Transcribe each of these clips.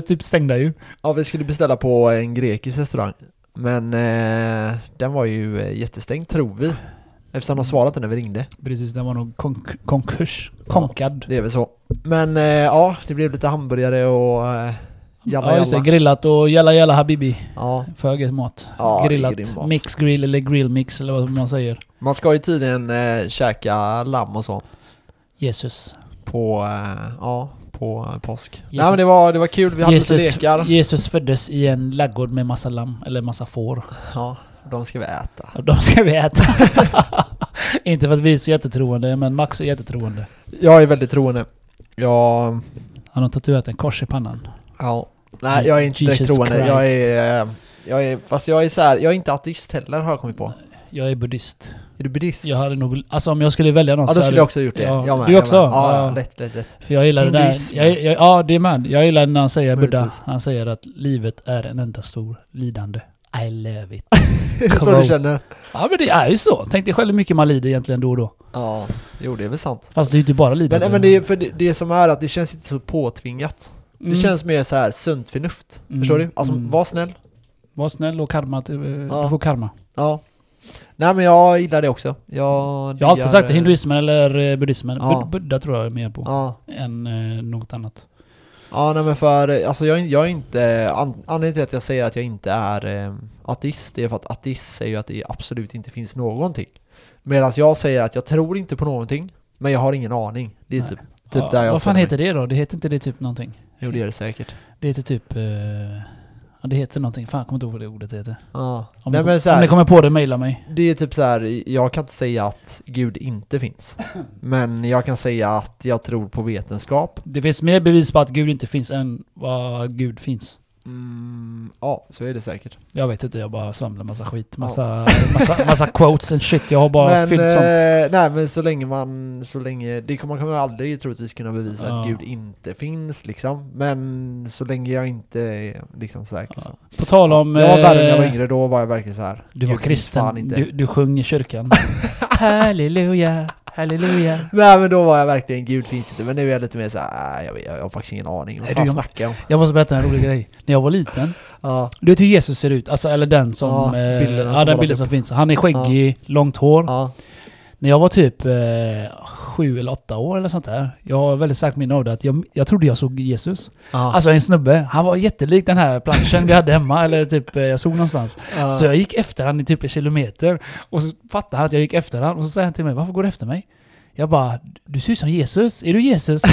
typ stängda ju. Ja, vi skulle beställa på en grekisk restaurang. Men eh, den var ju eh, jättestängd tror vi. Eftersom de svarat när vi ringde. Precis, den var nog konk- konkurs. Konkad. Det är väl så. Men eh, ja, det blev lite hamburgare och eh, jalla ja, just det. Grillat och jalla jalla habibi. Ja, För mat. Ja, Grillat. mat. Mix grill eller grill mix eller vad man säger. man ska ju tydligen eh, käka lamm och så. Jesus. På, eh, ja, på eh, påsk. Jesus. Nej men det var, det var kul, vi hade Jesus, lite lekar. Jesus föddes i en laggård med massa lamm, eller massa får. Ja, de ska vi äta. De ska vi äta. Inte för att vi är så jättetroende, men Max är jättetroende. Jag är väldigt troende. Jag, Han har tatuerat en kors i pannan. ja. Nej jag är inte direkt Jesus troende. Jag Christ. är, eh, jag är, fast jag är så här, jag är inte ateist heller har jag kommit på. Jag är buddhist. Är du buddhist? Jag hade nog... Alltså om jag skulle välja något ja då skulle jag också gjort det. Ja, jag med, du jag också? med. Ja, Ja. ja, lätt, lätt, lätt. För jag gillar det där... Jag, jag, ja, det är med. Jag gillar när han säger Buddha. Han säger att livet är en enda stor lidande. I love it. så du känner? Ja men det är ju så. Tänk dig själv hur mycket man lider egentligen då och då. Ja, jo det är väl sant. Fast det är ju inte bara lidande. Men, men det, är- för det, det som är att det känns inte så påtvingat. Mm. Det känns mer så här sunt förnuft. Mm, Förstår du? Alltså mm. var snäll. Var snäll och karma. eh, Ja. Du får karma. Ja. Nej men jag gillar det också. Jag, Jag har alltid sagt det. eh, Hinduismen eller eh, buddhismen. Ja. Bud- Buddha tror jag är mer på. Ja. Än eh, något annat. Ja nej men för, alltså jag, är- jag är inte, an, anledningen till att jag säger att jag inte är eh, ateist, det är för att ateist säger ju att det absolut inte finns någonting. Medan jag säger att jag tror inte på någonting, men jag har ingen aning. Det är Nej. typ, typ ja, där jag Vad fan ställer mig. heter det då? Det heter inte det typ någonting? Jo det är det säkert. Det heter typ... Eh, det heter någonting. Fan jag kommer inte ihåg vad det ordet heter. Ja. Om, Nej ni, men så om ni kommer på det, mejla mig. Det är typ så här, jag kan inte säga att Gud inte finns. Men jag kan säga att jag tror på vetenskap. Det finns mer bevis på att Gud inte finns än vad Gud finns. Mm, ja, så är det säkert. Jag vet inte, jag bara svamlar massa skit. Massa, massa, massa quotes and shit. Jag har bara men, fyllt sånt. eh, nej men så länge man, så länge, det kommer man kommer aldrig troligtvis kunna bevisa Ja. att Gud inte finns liksom. Men så länge jag inte är liksom säker så. På tal om... jag var värre när jag var eh, yngre, då var jag verkligen så här. Du var kristen. Du, du sjöng i kyrkan. halleluja, halleluja. Nej men då var jag verkligen, Gud finns inte. Men nu är jag lite mer så här, äh, jag, vet, jag har faktiskt ingen aning. Vad fan du- snackar jag om? Jag måste berätta en rolig grej. När jag var liten. Ja, Du vet hur Jesus ser ut? Alltså, eller den som... Ja, eh, bilden ja, som den målas bilden som finns. Han är skäggig, långt hår. ja, När jag var typ eh, sju eller åtta år eller sånt där. Jag har väldigt starkt minne av det. Att jag, jag trodde jag såg Jesus. ja. Alltså en snubbe. Han var jättelik den här planschen vi hade hemma. Eller typ eh, jag såg någonstans. ja. Så jag gick efter han i typ en kilometer. Och så fattade han att jag gick efter han. Och så säger han till mig, varför går du efter mig? Jag bara, du ser ut som Jesus. Är du Jesus?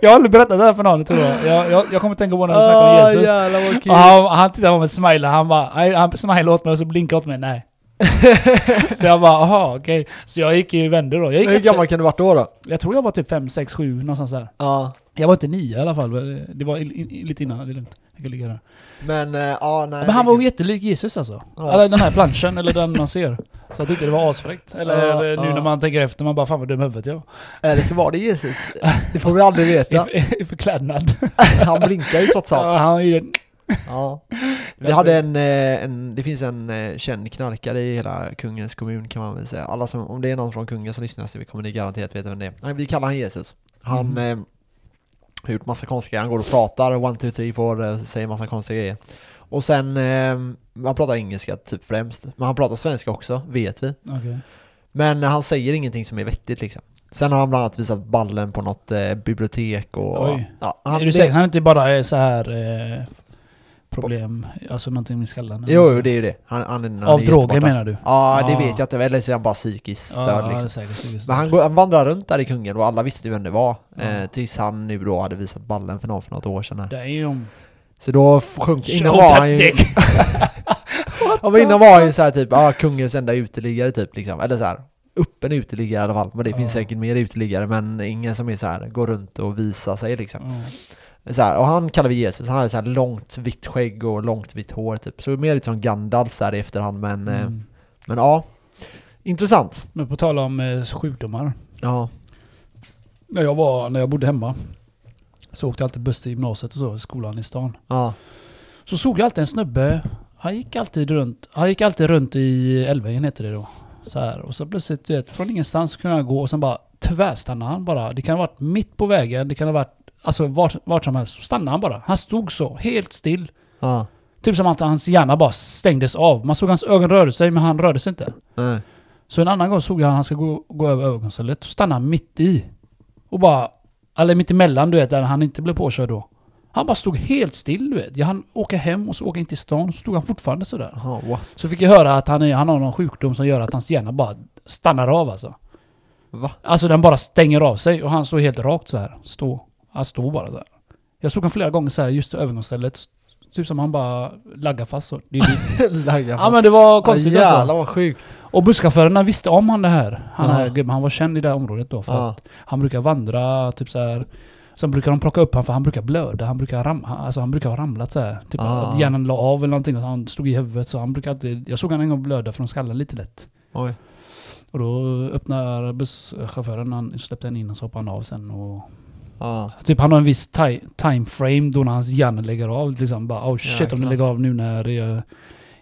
jag har aldrig berättat det här för någon tror jag. Jag, jag, jag kommer tänka på när jag snackar om Ah, Jesus. jävlar han, han tittade på mig och smilade. Han bara, han smilade åt mig och så blinkade åt mig. Nej. så jag bara, aha okej. Så jag gick ju vände då. Jag, gick Hur efter, gammal kan du varit då då? jag tror jag var typ 5, 6, 7 någonstans där. Ja. Jag var inte nio i alla fall. Det var i- i- lite innan, det är lugnt. Jag kan ligga där. Men, ja nej. Men han var jättelik Jesus alltså. Ja. Eller den här planschen, eller den man ser. Så jag tyckte det var asfräckt. Eller Ja, nu ja. när man tänker efter, man bara fan vad dum huvudet jag var. Eller så var det Jesus. Det får vi aldrig veta. I, i förklädnad. Han blinkar ju trots allt. Ja, han gjorde... Ja. Vi hade en, eh, en, det finns en eh, känd knarkare i hela Kungens kommun kan man väl säga. Alla som, om det är någon från Kungen som lyssnar så kommer ni garanterat veta vem det är. Vi kallar han Jesus. Han Mhm. eh, har gjort massa konstiga grejer. Han går och pratar, one, two, three, four, eh, säger massa konstiga grejer. Och sen, eh, han pratar engelska typ främst. Men han pratar svenska också, vet vi. Okej. Men han säger ingenting som är vettigt liksom. Sen har han bland annat visat ballen på något eh, bibliotek och... Oj. Ja, är du säker? Han inte bara är så här eh, problem, alltså någonting med skallen? Jo, jo, det är ju det. Han, han, han Av droger menar du? Ja, det Ah. vet jag inte. Eller så är han bara psykiskt Ja, störd ja, liksom. säkert. säkert Men han, går, han vandrar runt där i Kungälv och alla visste ju vem det var. Ja. Eh, tills han nu då hade visat ballen för någon för något år sedan här. Damn. Så då sjönk... Innan var han ju... ja, men innan var han ju såhär typ, ja, Kungens enda uteliggare typ liksom. Eller så här öppen uteliggare i alla fall. Men det finns Ja. säkert mer uteliggare men ingen som är så här går runt och visar sig liksom. Ja. Så här, och han kallar vi Jesus, han hade så här långt vitt skägg och långt vitt hår typ. Så mer lite som Gandalf så här i efterhand men, eh, Mm. men ja. Intressant. Men på tal om eh, sjukdomar. Ja. När jag, var, när jag bodde hemma så åkte jag alltid buss till gymnasiet och så, i skolan i stan. Ja. Så såg jag alltid en snubbe, han gick alltid runt, han gick alltid runt i Älvängen heter det då. Så här. Och så plötsligt, du vet, från ingenstans kunde han gå och sen bara tvärstannade han bara. Det kan ha varit mitt på vägen, det kan ha varit alltså vart, vart som helst. Så stannade han bara. Han stod så, helt still. Ja. Typ som att hans hjärna bara stängdes av. Man såg hans ögon rörde sig, men han rörde sig inte. Nej. Så en annan gång såg jag han, han ska gå, gå över övergångsstället. Då stannade han mitt i. Och bara... Eller mitt emellan du vet, där han inte blev påkörd då. Han bara stod helt still du vet. Jag hann åka hem och så åka in till stan. Så stod han fortfarande sådär. Jaha, what? Så fick jag höra att han, är, han har någon sjukdom som gör att hans hjärna bara stannar av alltså. Va? Alltså den bara stänger av sig och han står helt rakt så här. Stå. Han står bara så här. Jag såg honom flera gånger så här just i övergångsstället. Typ som han bara laggar fast så. Det är dit. Lagga ja men det var konstigt ja, alltså. Vad sjukt. Och busschaufförerna visste om han det här. Han, här gubben, han var känd i det här området då. För att han brukar vandra typ så här. Sen brukar de plocka upp honom för han brukar blöda. Han brukar, ram, alltså han brukar ha ramlat så här. Typ Ah. att hjärnan la av eller någonting och han stod i huvudet. Så han brukar alltid... Jag såg han en gång blöda från skallen lite lätt. Oj. Och då öppnar busschauffören, han släppte han in och så hoppade han av sen och... Ja. Typ han har en viss ti- time frame då när hans hjärna lägger av. Liksom bara oh shit om Jäklar. den lägger av nu när jag,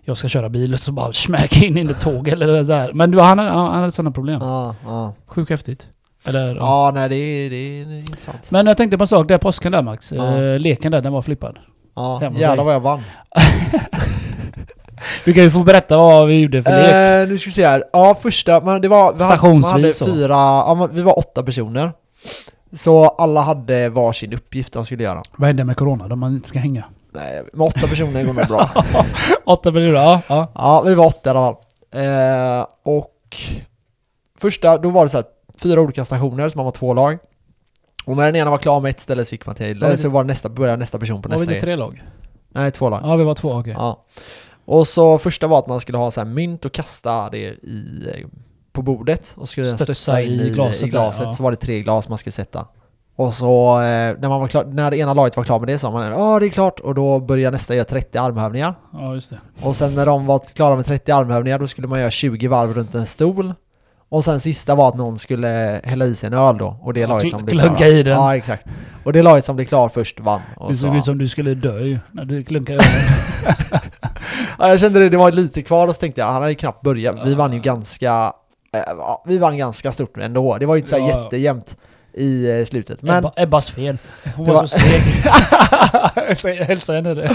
jag ska köra bil. Så bara smack in i ett tåg eller så här. Men du, han, han, han hade sådana problem. Ja, ja. Sjukt häftigt. Eller, ja. Nej det är, det är, det är intressant. Men jag tänkte på en sak, där påsken där Max. Ja. Eh, leken där, den var flippad. Ja, hos jävlar vad jag vann. Du kan ju få berätta vad vi gjorde för lek. Eh, nu ska vi se här. Ja, första, men det var... Vi hade, man hade Stationsvis fyra, ja, vi var åtta personer. Så alla hade varsin uppgift de skulle göra. Vad händer med corona då man inte ska hänga? Nej, med åtta personer går det bra. Åtta personer, ja. ja. Ja, vi var åtta i alla fall. Eh, och första, då var det så här, fyra olika stationer, så man var två lag. Och när den ena var klar med ett ställe så gick man till, Var det- så var det nästa, började nästa person på Var vi nästa inte tre lag? Nej, två lag. Ja, vi var två, okej. Ja. Och så första var att man skulle ha så här mynt och kasta det i, eh, på bordet och skulle den Stötsa studsa in i i, glaset i glaset. där. Så var det tre glas man skulle sätta. Och så eh, när, man var klar, när det ena laget var klar med det sa man ja det är klart och då började nästa göra 30 armhävningar. Ja, just det. Och sen när de var klara med 30 armhävningar då skulle man göra 20 varv runt en stol. Och sen sista var att någon skulle hälla i sig en öl då och det Ja, laget som blev klara. i den. Ja exakt. Och det laget som blev klar först vann. Och Det så, såg ut som du skulle dö ju, när du klunkade över. ja, jag kände det, det var lite kvar och så tänkte jag, han hade knappt börjat. Vi vann ju ganska, ja, vi vann ganska stort ändå. Det var ju inte så Ja. jättejämnt i eh, slutet. Men Ebba, Ebbas fel. Hon var, var- så seg. Hälsa henne det.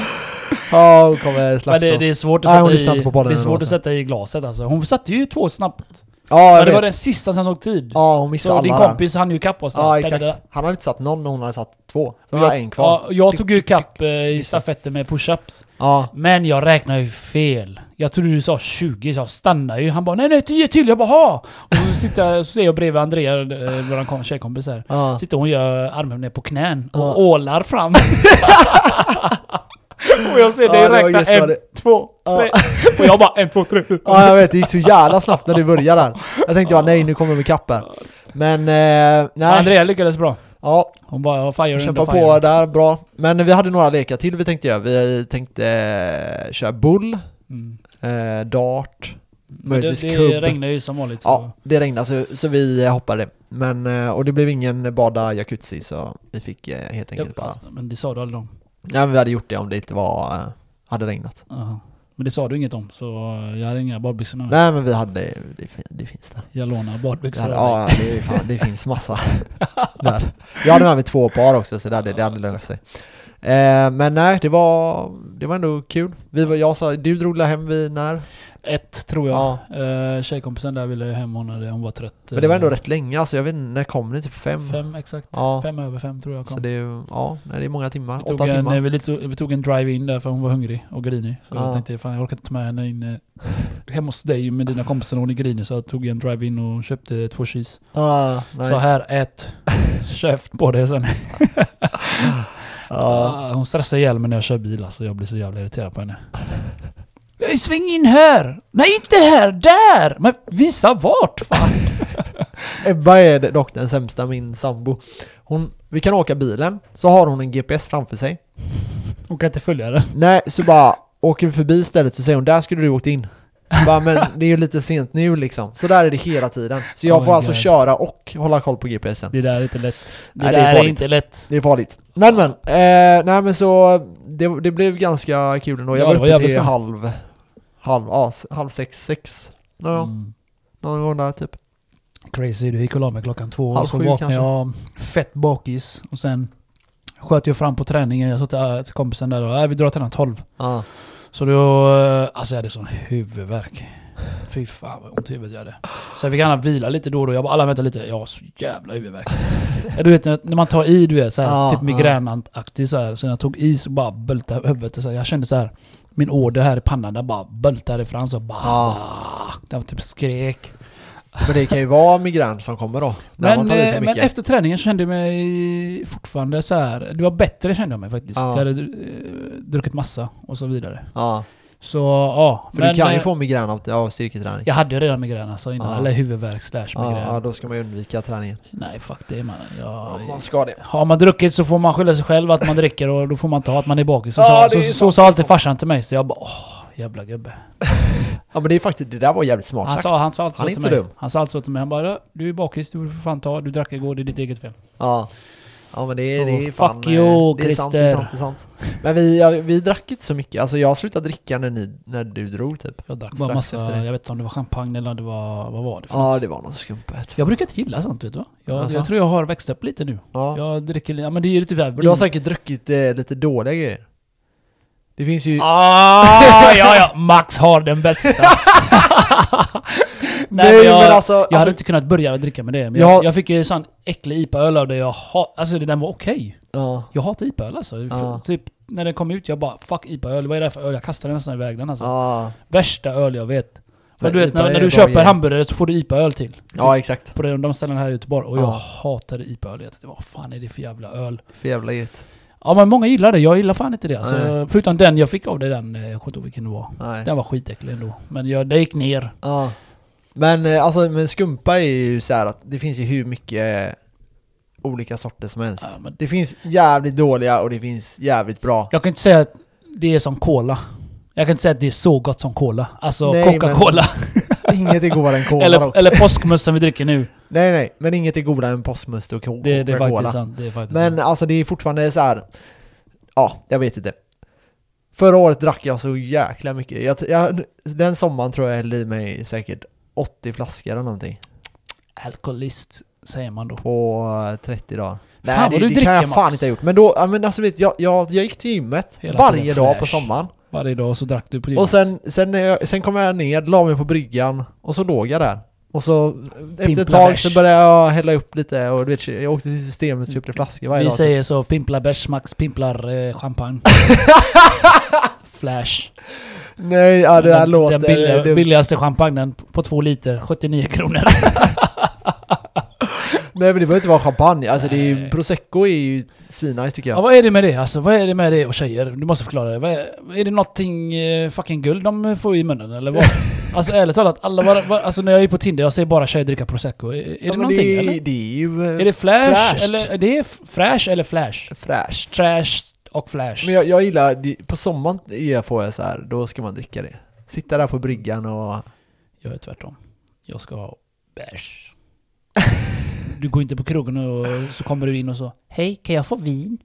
ja, hon kommer slakta Men det, oss. det är svårt att Nej, sätta i, det är svårt att sätta i glaset alltså. Hon satte ju två snabbt. Ja, Men det var vet. den sista som tog tid. Ja, hon missade så alla din kompis hann ju ikapp oss. Ja, exakt. Han hade inte satt någon och hon hade satt två. Så jag, en kvar. ja, jag tog ju ikapp eh, i stafetten med push-ups. Ja. Men jag räknar ju fel. Jag trodde du sa 20, så jag stannade ju. Han bara nej nej 10 till, jag bara ha! Och så, sitter, så ser jag bredvid Andrea, eh, kom- tjejkompis här. Ja. Sitter hon och gör armen ner på knän och Ja. ålar fram. och jag ser Ja, dig var räkna en, två, Ja. tre. Och jag bara en, två, tre. ja, jag vet. Det gick så jävla snabbt när du började där. Jag tänkte bara nej, nu kommer de ikapp här. Men, eh, nej. Andrea lyckades bra. Ja, Hon var fire Kämpa på fire. där, bra. Men vi hade några lekar till vi tänkte göra. Vi tänkte eh, köra bull, Mm. Eh, dart. Men det, Möjligtvis det kubb. regnade ju som vanligt. Så. Ja, det regnade så, så vi hoppade. Men, eh, och det blev ingen bada jacuzzi så vi fick eh, helt Ja, enkelt bara... men det sa du aldrig om. Ja, men vi hade gjort det om det inte var... eh, hade regnat. Aha. Men det sa du inget om, så jag hade inga badbyxor nu. Nej men vi hade, det, det finns där. Jag lånar badbyxor hade, ja, det, fan, det finns massa där. Jag hade med mig två par också så det hade, det hade löst sig. Eh, men nej, det var, det var ändå kul. Vi var, jag sa, du drog hem vid när? Ett tror jag. Ja. Eh, tjejkompisen där ville hem, hon, hade, hon var trött. Men det var ändå rätt länge, alltså jag vet inte, när kom ni? Typ fem? Fem exakt. Ja. Fem över fem tror jag kom. Så det är, ja, nej, det är många timmar. Åtta en, timmar. eh, vi, tog, vi tog en drive-in där för hon var hungrig och grinig. Så Ja. jag tänkte fan jag orkar inte ta med henne in eh, hemma hos dig med dina kompisar när hon är grinig. Så jag tog en drive-in och köpte två cheese. Ah, nice. Så här, ät. Käft på det sen. Ja. Ah, Hon stressar ihjäl mig när jag kör bil alltså. Jag blir så jävla irriterad på henne. "Nej, Sväng in här! Nej inte här! Där! Men visa vart fan! Ebba är dock den sämsta, min sambo. Hon, vi kan åka bilen, så har hon en GPS framför sig. Hon kan inte följa den. Nej, så bara åker vi förbi stället så säger hon där skulle du åkt in. Bara, men det är ju lite sent nu liksom. Så där är det hela tiden. Så jag Oh får alltså God. köra och hålla koll på GPSen. Det där är inte lätt. Det Nej, det är där är, farligt. inte lätt. Det är farligt. Men men, eh, nej men så det, det blev ganska kul ändå. Jag Ja, var det var uppe jävligt till skoj. halv, halv, ja, s- halv sex, sex. Någon, Mm. någon gång där typ. Crazy. Du gick och la mig klockan två Halv och så sju vaknade kanske. jag fett bakis. Och sen sköt jag fram på träningen. Jag sa till, äh, till kompisen där och äh, vi drar till den 12. Ja. Så då... äh, Alltså jag hade sån huvudvärk. Fy fan vad ont i huvudet jag hade. Så jag fick gärna vila lite då och då. Jag bara alla vänta lite. Jag har så jävla huvudvärk. Du vet när- man tar i du vet såhär, Ja, typ ja. migränaktigt såhär. Så när jag tog i så bara bultade huvudet. Så här, jag kände så här min åder här i pannan den bara bultade fram så bara... Ja. Den typ skrek. Men det kan ju vara migrän som kommer då. Men, eh, men efter träningen kände jag mig fortfarande så här. Det var bättre kände jag mig faktiskt. Ja. Jag hade eh, druckit massa och så vidare. Ja, Så ja. för du kan ju eh, få migrän av, av styrketräning. Jag hade redan migrän alltså innan. Ja. Eller huvudvärk slash migrän. Ja, ja, då ska man ju undvika träningen. Nej fuck det man. Jag, man ska det. har man druckit så får man skylla sig själv att man dricker och då får man ta att man är bakis. Så, Ja, så, så, så det sa alltid farsan till mig. Så jag bara åh, jävla gubbe. Ja men det är faktiskt, det där var jävligt smart Han sagt. sa, han sa alltid Han så till så mig. dum. Han sa alltid så till mig. Han bara du är bakis, du får fan ta. Du drack igår, det är ditt eget fel. Ja. Ja men det är, det är fuck fan... eh, you, det är sant, det är sant, det är sant. Men vi, ja, vi drack inte så mycket. Alltså jag slutade dricka när, ni, när du drog typ. Jag drack bara massa, jag vet inte om det var champagne eller det var, vad var det för Ja något? det var något skumpet. Jag brukar inte gilla sånt vet du va? Jag, Alltså? jag tror jag har växt upp lite nu. Ja. Jag dricker lite, ja men det är ju lite Men du har säkert druckit eh, lite dåliga grejer. Det finns ju... Ah, ja, ja, Max har den bästa. Nej, men jag, alltså, jag hade alltså inte kunnat börja dricka med det. Men Ja. jag, jag fick ju sån äcklig IPA-öl av det. Jag ha, alltså den var okej. ja. Jag hatar IPA-öl alltså. Ja. typ när den kom ut, jag bara fuck IPA-öl. Vad är det för öl? Jag kastade nästan iväg den alltså. Ja. Värsta öl jag vet. Men Men du vet när, är när du köper hamburgare så får du IPA-öl till. ja exakt. På de, de ställena här i Göteborg. Och jag Ja. hatade IPA-öl. Jag tänkte, vad fan är det för jävla öl? För jävla gött. Ja men många gillar det. Jag gillar fan inte det. Alltså, Nej. förutom den jag fick av det, den, eh, jag kommer inte ihåg vilken det var. Nej. Den var skitäcklig ändå. Men jag, det gick ner. Ja. Men eh, alltså, men skumpa är ju så här att det finns ju hur mycket eh, olika sorter som helst. Ja, Det finns jävligt dåliga och det finns jävligt bra. jag kan inte säga att det är som cola. Jag kan inte säga att det är så gott som cola. Alltså Coca-Cola. Inget är godare än cola eller, dock. eller påskmust som vi dricker nu. Nej nej, men inget är godare än postmust och co- Det, det är faktiskt sant. Det är faktiskt Men sant. alltså det är fortfarande så här. Ja, jag vet inte. Förra året drack jag så jäkla mycket. Jag, jag, den sommaren tror jag hällde i mig säkert 80 flaskor eller någonting. Alkoholist säger man då. På eh, 30 dagar. Fan, Nej, det, du det dricker, kan jag fan Max. inte ha gjort. Men då, men alltså vet jag, jag, jag gick till gymmet Hela varje dag på sommaren. Varje dag så drack du på Och gymmet. sen, sen, jag, sen kom jag ner, la mig på bryggan och så låg jag där. Och så efter ett Pimpla tag så började jag hälla upp lite och du vet, jag åkte till systemet och köpte flaskor varje Vi dag. säger så, pimplar bärs, Max pimplar eh, champagne. Flash. Nej, ja det där den, låter den billiga, billigaste champagnen på två liter, 79 kronor. Nej men det behöver inte vara champagne, alltså det är ju, prosecco är ju svinnice tycker Ja, jag. vad är det med det? Alltså, vad är det med det och tjejer? Du måste förklara det. Är, är det någonting eh, fucking guld de får i munnen eller vad? alltså ärligt talat, alla var, var, alltså när jag är på Tinder, jag ser bara tjejer dricka prosecco. Är, är Ja, det någonting det, eller? Det är ju... eh, Är det flash? flasht. Eller, det är f- fräsch eller flash? Fräscht. Trash och flash. Men jag, jag gillar, det- på sommaren får jag så här, då ska man dricka det. Sitta där på bryggan och... Jag är tvärtom. Jag ska ha bärs. Du går inte på krogen och så kommer du in och så Hej, kan jag få vin?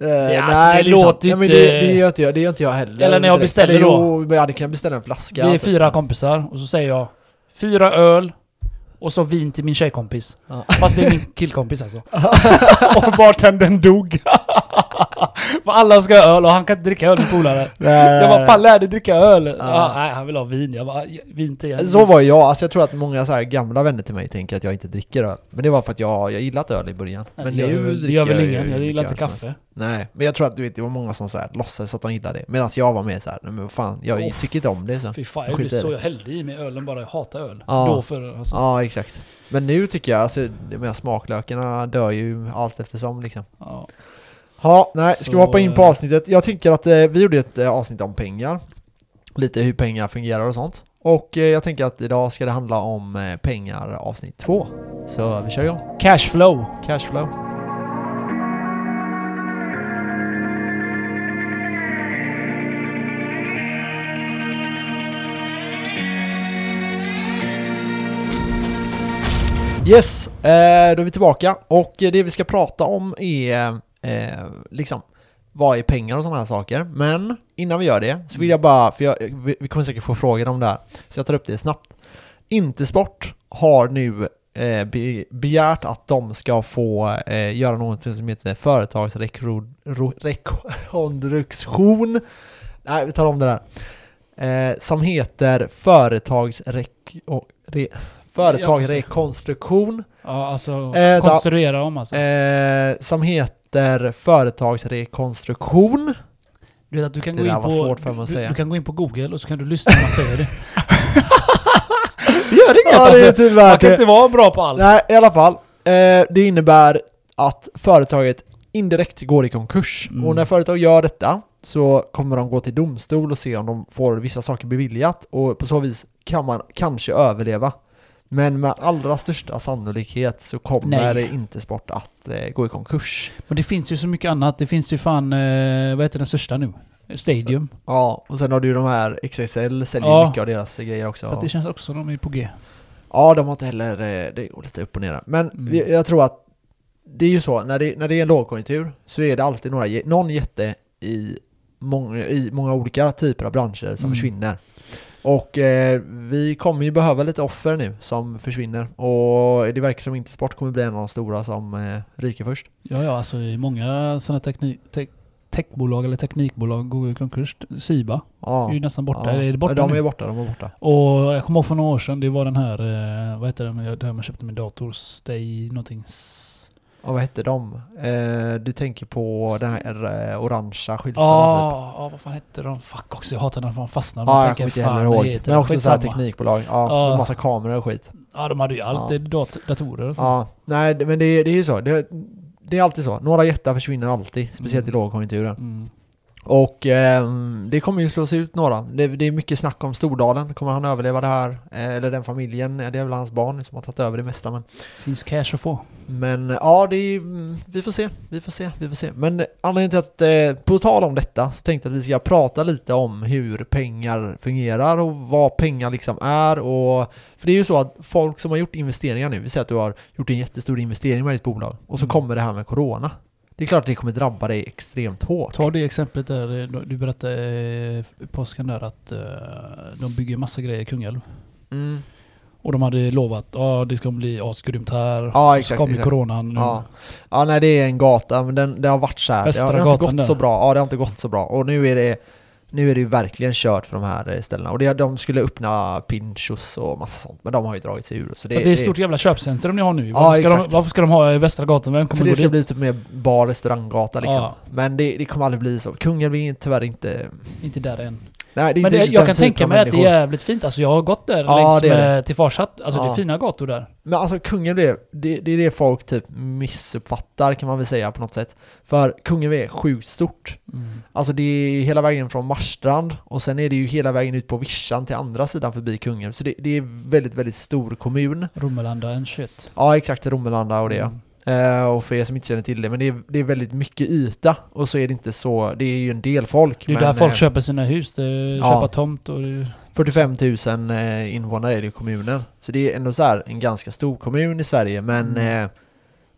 Eh, alltså, det är låter ja, inte- det, det gör inte jag, det gör inte jag heller. Eller när jag beställer Eller då. Jo, jag hade kunnat beställa en flaska. Vi är fyra kompisar och så säger jag Fyra öl och så vin till min tjejkompis. Ja. Fast det är min killkompis alltså. och bartendern dog. För alla ska ha öl och han kan inte dricka öl med polare. Jag bara, fan lär dig dricka öl. Ja. Ja, nej, han vill ha vin. Jag bara, vin till en. Så var jag, alltså jag tror att många så här gamla vänner till mig tänker att jag inte dricker öl. Men det var för att jag, jag gillat öl i början. Men gör, nu det dricker gör väl jag ingen? ju Jag gillar inte kaffe. Nej, men jag tror att du vet, det var många som så här, låtsades att de gillade det. Medan jag var med så här, nej men vad fan, jag Åh, tycker inte om det så. Fy fan, Jag jag i så jag hällde i mig ölen bara. Jag hatar öl. Ja. Då för alltså. Ja, exakt. Men nu tycker jag, alltså de här smaklökarna dör ju allt eftersom liksom. Ja. Ja, nej, ska Så, vi hoppa in på avsnittet? Jag tycker att eh, vi gjorde ett eh, avsnitt om pengar. Lite hur pengar fungerar och sånt. Och eh, jag tänker att idag ska det handla om eh, pengar avsnitt två. Så vi kör igång. Cashflow. Cashflow. Yes, eh, då är vi tillbaka och eh, det vi ska prata om är eh, liksom vad är pengar och sådana här saker. Men innan vi gör det så vill jag bara, för jag, vi, kommer säkert få frågor om det här, så jag tar upp det snabbt. Intersport har nu eh, be, begärt att de ska få eh, göra något som heter företagsrekonstruktion. Nej, vi tar om det där. Eh, som heter företagsrek... och re, företagsrekonstruktion. Ja, alltså konstruera om alltså. Eh, som heter företagsrekonstruktion. Du vet att du kan det gå in på... svårt för mig att du, säga. du kan gå in på Google och så kan du lyssna när man säger det. Det gör inget Ja, alltså. det Man kan inte vara bra på allt. Nej, i alla fall. Eh, det innebär att företaget indirekt går i konkurs. Mm. Och när företag gör detta så kommer de gå till domstol och se om de får vissa saker beviljat och på så vis kan man kanske överleva. Men med allra största sannolikhet så kommer Nej. inte Sport att eh, gå i konkurs. Men det finns ju så mycket annat. Det finns ju fan, eh, vad heter den största nu? Stadium. Ja, och sen har du ju de här XXL säljer Ja. mycket av deras grejer också. Fast det känns också som de är på G. Ja, de har inte heller, eh, det går lite upp och ner. Men Mm. jag tror att det är ju så, när det, när det är en lågkonjunktur så är det alltid några, någon jätte i många, i många olika typer av branscher som Mm. försvinner. Och eh, vi kommer ju behöva lite offer nu som försvinner. Och det verkar som inte sport kommer bli en av de stora som eh, ryker först. Ja, ja, alltså i många sådana teknik, te, techbolag eller teknikbolag går i konkurs. Siba Ja. är ju nästan borta. Ja. Är det borta de nu? är borta, de är borta. Och jag kommer ihåg för några år sedan, det var den här, eh, vad heter den, där man köpte min dator, Stay någonting. Ja, vad hette de? Eh, du tänker på den här eh, orangea skylten Ja, typ? ja, vad fan hette de? Fuck också, jag hatar när man fastnar. Ja, jag kommer inte heller ihåg. Men också så här teknikbolag. Ja, Ja. med massa kameror och skit. Ja, de hade ju allt. Ja. Det är dat- datorer och så. Ja, nej men det, det är ju så. Det, det är alltid så. Några jättar försvinner alltid, speciellt Mm. i lågkonjunkturen. Mm. Och ehm, det kommer ju slås ut några. Det, det är mycket snack om Stordalen. Kommer han överleva det här? Eh, Eller den familjen? Det är väl hans barn som har tagit över det mesta. Men, Finns cash att få. men ja, det är, mm, vi får se. Vi får se. Vi får se. Men anledningen till att, eh, på tal om detta, så tänkte jag att vi ska prata lite om hur pengar fungerar och vad pengar liksom är. Och, för det är ju så att folk som har gjort investeringar nu, vi säger att du har gjort en jättestor investering med ditt bolag och så Mm. kommer det här med Corona. Det är klart att det kommer drabba dig extremt hårt. Ta det exemplet där eh, du berättade eh, i påsken där att eh, de bygger massa grejer i Kungälv. Mm. Och de hade lovat att ah, det ska bli asgrymt här. Ja, exakt, Så kom exakt. coronan nu. Ja. ja, nej det är en gata, men den, det har varit så här. Det har, det har inte gått där. så bra. Ja, det har inte gått så bra. Och nu är det nu är det ju verkligen kört för de här eh, ställena. Och det, de skulle öppna Pinchos och massa sånt, men de har ju dragit sig ur. Så det, det är ett stort jävla köpcentrum ni har nu. Ja, Varför, ska, de, varför ska de ha i Västra gatan? Vem kommer för det gå ska dit? bli typ mer bar restauranggata liksom. Ja. Men det, det kommer aldrig bli så. Kungälv är tyvärr inte... Inte där än. Nej, det Men det, jag kan tänka mig att det är jävligt fint. Alltså jag har gått där Ja, längs det med, till Farsatt. Alltså det Ja. är fina gator där. Men alltså Kungälv det, det är det folk typ missuppfattar kan man väl säga på något sätt. För Kungälv är sjukt stort. Alltså det är hela vägen från Marstrand och sen är det ju hela vägen ut på vischan till andra sidan förbi Kungälv. Så det, det är väldigt, väldigt stor kommun. Romelanda and shit. Ja exakt, Romelanda och det. Mm. Eh, och för er som inte känner till det, men det är, det är väldigt mycket yta och så är det inte så, det är ju en del folk. Det är där folk eh, köper sina hus. Det är ja. köpa tomt och... det- 45 000 eh, invånare är det i kommunen. Så det är ändå så här en ganska stor kommun i Sverige, men Mm. eh,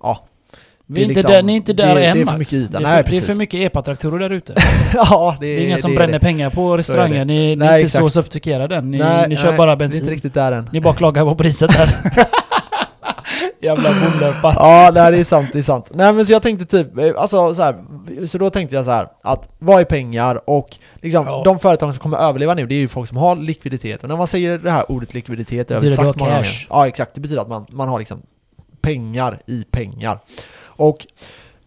ja. Vi Det är är liksom- där, ni är inte där det- än det är för mycket yta. Det är, Nej, för, det är för mycket epatraktorer där ute. ja, Det är ingen som det bränner det. pengar på Så är restauranger. det. Ni, ni är Nej, inte så exakt. sofistikerade än. Ni, Nej, ni kör nej, bara Vi är bensin. inte riktigt där än. Ni bara klagar på priset där. Jävla bondlöpar. Ja, nej, det är sant, det är sant. Nej men så jag tänkte typ, eh, alltså så här, så då tänkte jag så här att vad är pengar och liksom Ja. de företag som kommer överleva nu det är ju folk som har likviditet och när man säger det här ordet likviditet, det det sagt många gånger. Ja exakt, det betyder att man, man har liksom pengar i pengar. Och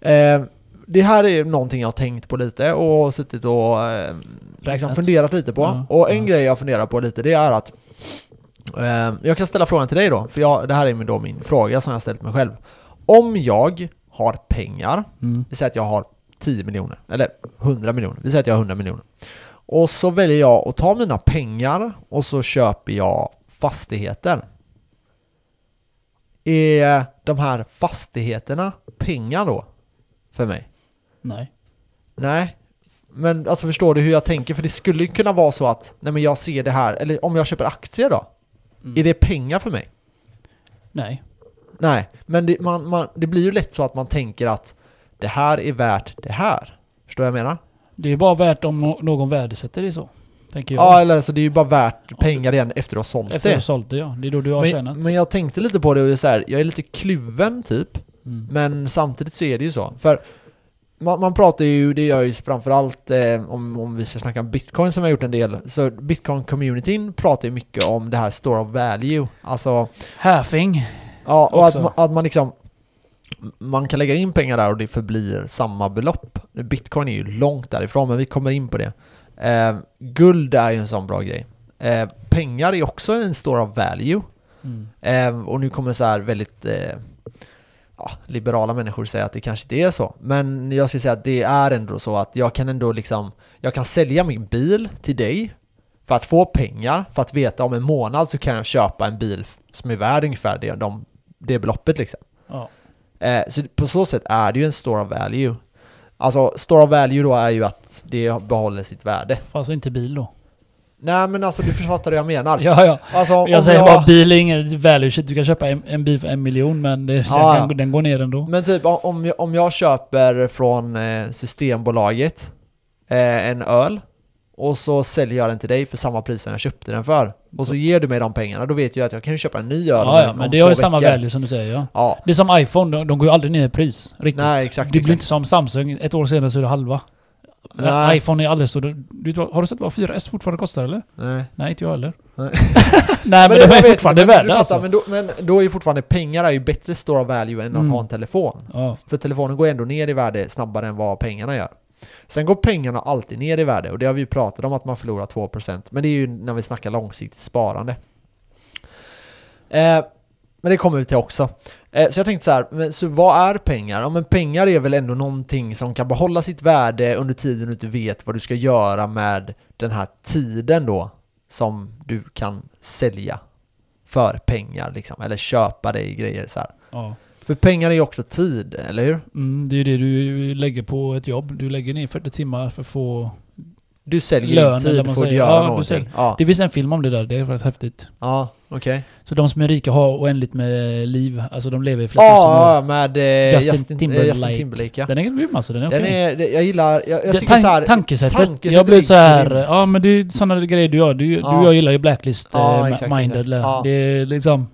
eh, det här är någonting jag har tänkt på lite och suttit och eh, liksom funderat lite på. Ja, och en ja. grej jag funderar på lite det är att jag kan ställa frågan till dig då, för jag, det här är då min fråga som jag ställt mig själv. Om jag har pengar, Mm. vi säger att jag har 10 miljoner, eller 100 miljoner, vi säger att jag har 100 miljoner. Och så väljer jag att ta mina pengar och så köper jag fastigheter. Är de här fastigheterna pengar då? För mig? Nej. Nej. Men alltså förstår du hur jag tänker? För det skulle ju kunna vara så att, nej men jag ser det här, eller om jag köper aktier då? Mm. Är det pengar för mig? Nej. Nej, men det, man, man, det blir ju lätt så att man tänker att det här är värt det här. Förstår du vad jag menar? Det är bara värt om nå- någon värdesätter det så. Tänker jag. Ja, eller så det är ju bara värt pengar igen efter du har sålt Efter att du har det. sålt ja. Det efter du har sålt Efter det. ja. Det är då du har tjänat. Men, men jag tänkte lite på det och så här, jag är lite kluven typ. mm. Men samtidigt så är det ju så. För man, man pratar ju, det gör ju framförallt eh, om, om vi ska snacka om bitcoin som jag har gjort en del. Så bitcoin-communityn pratar ju mycket om det här store of value. Alltså, Halving. ja, och att, man- att man liksom man kan lägga in pengar där och det förblir samma belopp. Bitcoin är ju långt därifrån, men vi kommer in på det. Eh, guld är ju en sån bra grej. Eh, pengar är också en store of value. Mm. Eh, och nu kommer så här väldigt eh, ja, liberala människor säga att det kanske inte är så. Men jag skulle säga att det är ändå så att jag kan ändå liksom, jag kan sälja min bil till dig för att få pengar, för att veta om en månad så kan jag köpa en bil som är värd ungefär det, de, det beloppet liksom. Ja. Eh, så på så sätt är det ju en store of value. Alltså, store of value då är ju att det behåller sitt värde. Fast inte bil då. Nej men alltså du fattar vad jag menar. Ja, ja. Alltså, Jag säger bara bil är inget shit. Du kan köpa en, en bil för en miljon men det, Ja, den, ja. den går ner ändå. Men typ om jag, om jag köper från eh, Systembolaget eh, en öl och så säljer jag den till dig för samma pris som jag köpte den för. Och så ger du mig de pengarna, då vet jag att jag kan köpa en ny öl Ja, ja, men det har ju samma value som du säger ja. Ja, Det är som iPhone, de, de går ju aldrig ner i pris. Riktigt. Nej, exakt, Det blir exakt. inte som Samsung, ett år senare så är det halva. Men Nej. iPhone är aldrig så... Du, du, har du sett vad 4S fortfarande kostar eller? nej. Nej, inte jag heller. Nej. Nej men, det- de är fortfarande men värda fattar, alltså. Men då, men då är ju fortfarande pengar är ju bättre store value än att Mm. ha en telefon. Ja. För telefonen går ändå ner i värde snabbare än vad pengarna gör. Sen går pengarna alltid ner i värde och det har vi ju pratat om att man förlorar 2% men det är ju när vi snackar långsiktigt sparande. Eh, men det kommer vi till också. Eh, så jag tänkte så här, så vad är pengar? Ja men pengar är väl ändå någonting som kan behålla sitt värde under tiden du inte vet vad du ska göra med den här tiden då som du kan sälja för pengar liksom, eller köpa dig grejer så ja. För pengar är ju också tid, eller hur? Mm, det är ju det du lägger på ett jobb. Du lägger ner 40 timmar för att få... Du säljer Lön, din tid för att göra Ja, någonting. Ja, Det finns en film om det där, det är faktiskt häftigt. ja okej. Så de som är rika har oändligt med liv. Alltså de lever i flera tusen Ja, år. ja, med eh, Justin Justin, Timberlake. Justin Timberlake. ja. Den är grym alltså, den är Den är, jag gillar, jag, jag Det- tycker tan- så här, tankesättet. tankesättet jag blir är så här, grymt. ja men det är sådana grejer du gör. Du, Ja. du jag gillar ju Blacklist Ja, eh, Minded. eller-. Det är liksom...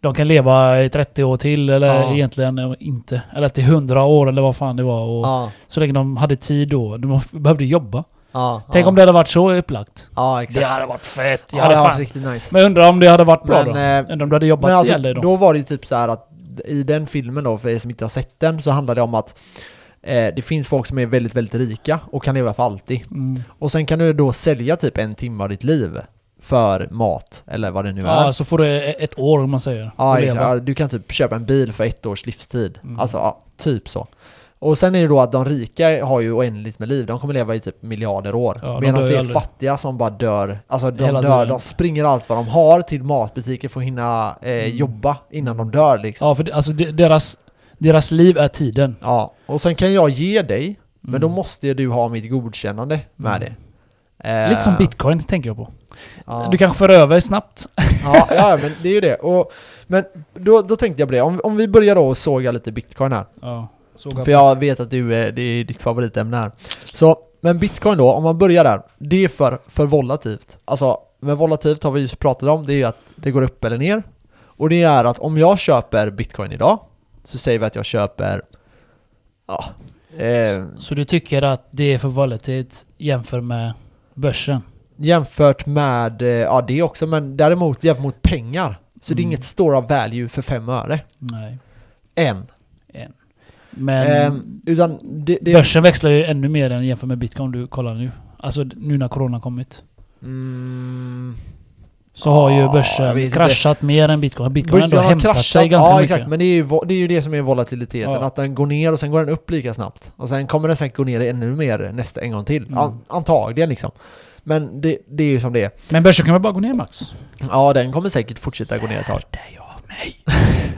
De kan leva i 30 år till eller Ja. egentligen eh, inte. Eller till 100 år eller vad fan det var. Och Så länge de hade tid då. De behövde jobba. Ja, Tänk ja. om det hade varit så upplagt. Ja, exakt. Det hade varit fett. Jag ja, hade det har varit riktigt nice. Men undrar om det hade varit bra Men, då? eh, Undrar om du hade jobbat Men alltså, ihjäl dig då? då var det ju typ så att i den filmen då, för er som inte har sett den, så handlar det om att eh, det finns folk som är väldigt, väldigt rika och kan leva för alltid. Mm. Och sen kan du då sälja typ en timme av ditt liv för mat, eller vad det nu är. Ja, så får du e- ett år om man säger. Ja, exakt. du kan typ köpa en bil för ett års livstid. Mm. Alltså, ja, typ så. Och sen är det då att de rika har ju oändligt med liv. De kommer leva i typ miljarder år. Ja, de Medan det är aldrig. fattiga som bara dör. Alltså de Hela dör, tiden. de springer allt vad de har till matbutiker för att hinna eh, Mm. jobba innan de dör liksom. Ja, för det, alltså deras, deras liv är tiden. Ja. Och sen kan jag ge dig, men Mm. då måste ju du ha mitt godkännande med Mm. det. Eh, Lite som bitcoin tänker jag på. Ja. Du kanske för över snabbt. Ja, ja, men det är ju det. Och, men då, då tänkte jag på det. Om, om vi börjar då och såga lite bitcoin här. Ja, såg För jag vet att du, är- det är ditt favoritämne här. Så, men bitcoin då, om man börjar där. Det är för, för volatilt. Alltså, med volatilt har vi just pratat om, det är ju att det går upp eller ner. Och det är att om jag köper bitcoin idag, så säger vi att jag köper... Ja... Eh, Så du tycker att det är för volatilt jämfört med börsen? jämfört med, eh, ja det också, men däremot jämfört mot pengar. Så det är Mm. inget store of value för fem öre. Nej. Än. En. Men Ehm, utan det... det börsen växlar ju ännu mer än jämfört med bitcoin om du kollar nu. Alltså nu när corona kommit. mm, Så har ju börsen vet inte. kraschat mer än bitcoin. Bitcoin Börsen har hämtat kraschat, sig ganska ja mycket. exakt, men det är, ju, det är ju det som är volatiliteten. Ja. Att den går ner och sen går den upp lika snabbt. Och sen kommer den säkert gå ner ännu mer nästa en gång till. Mm. An, antagligen liksom. Men det, det är ju som det är. Men börsen kan väl bara gå ner Max? Ja, den kommer säkert fortsätta gå ner ett tag. Jag mig.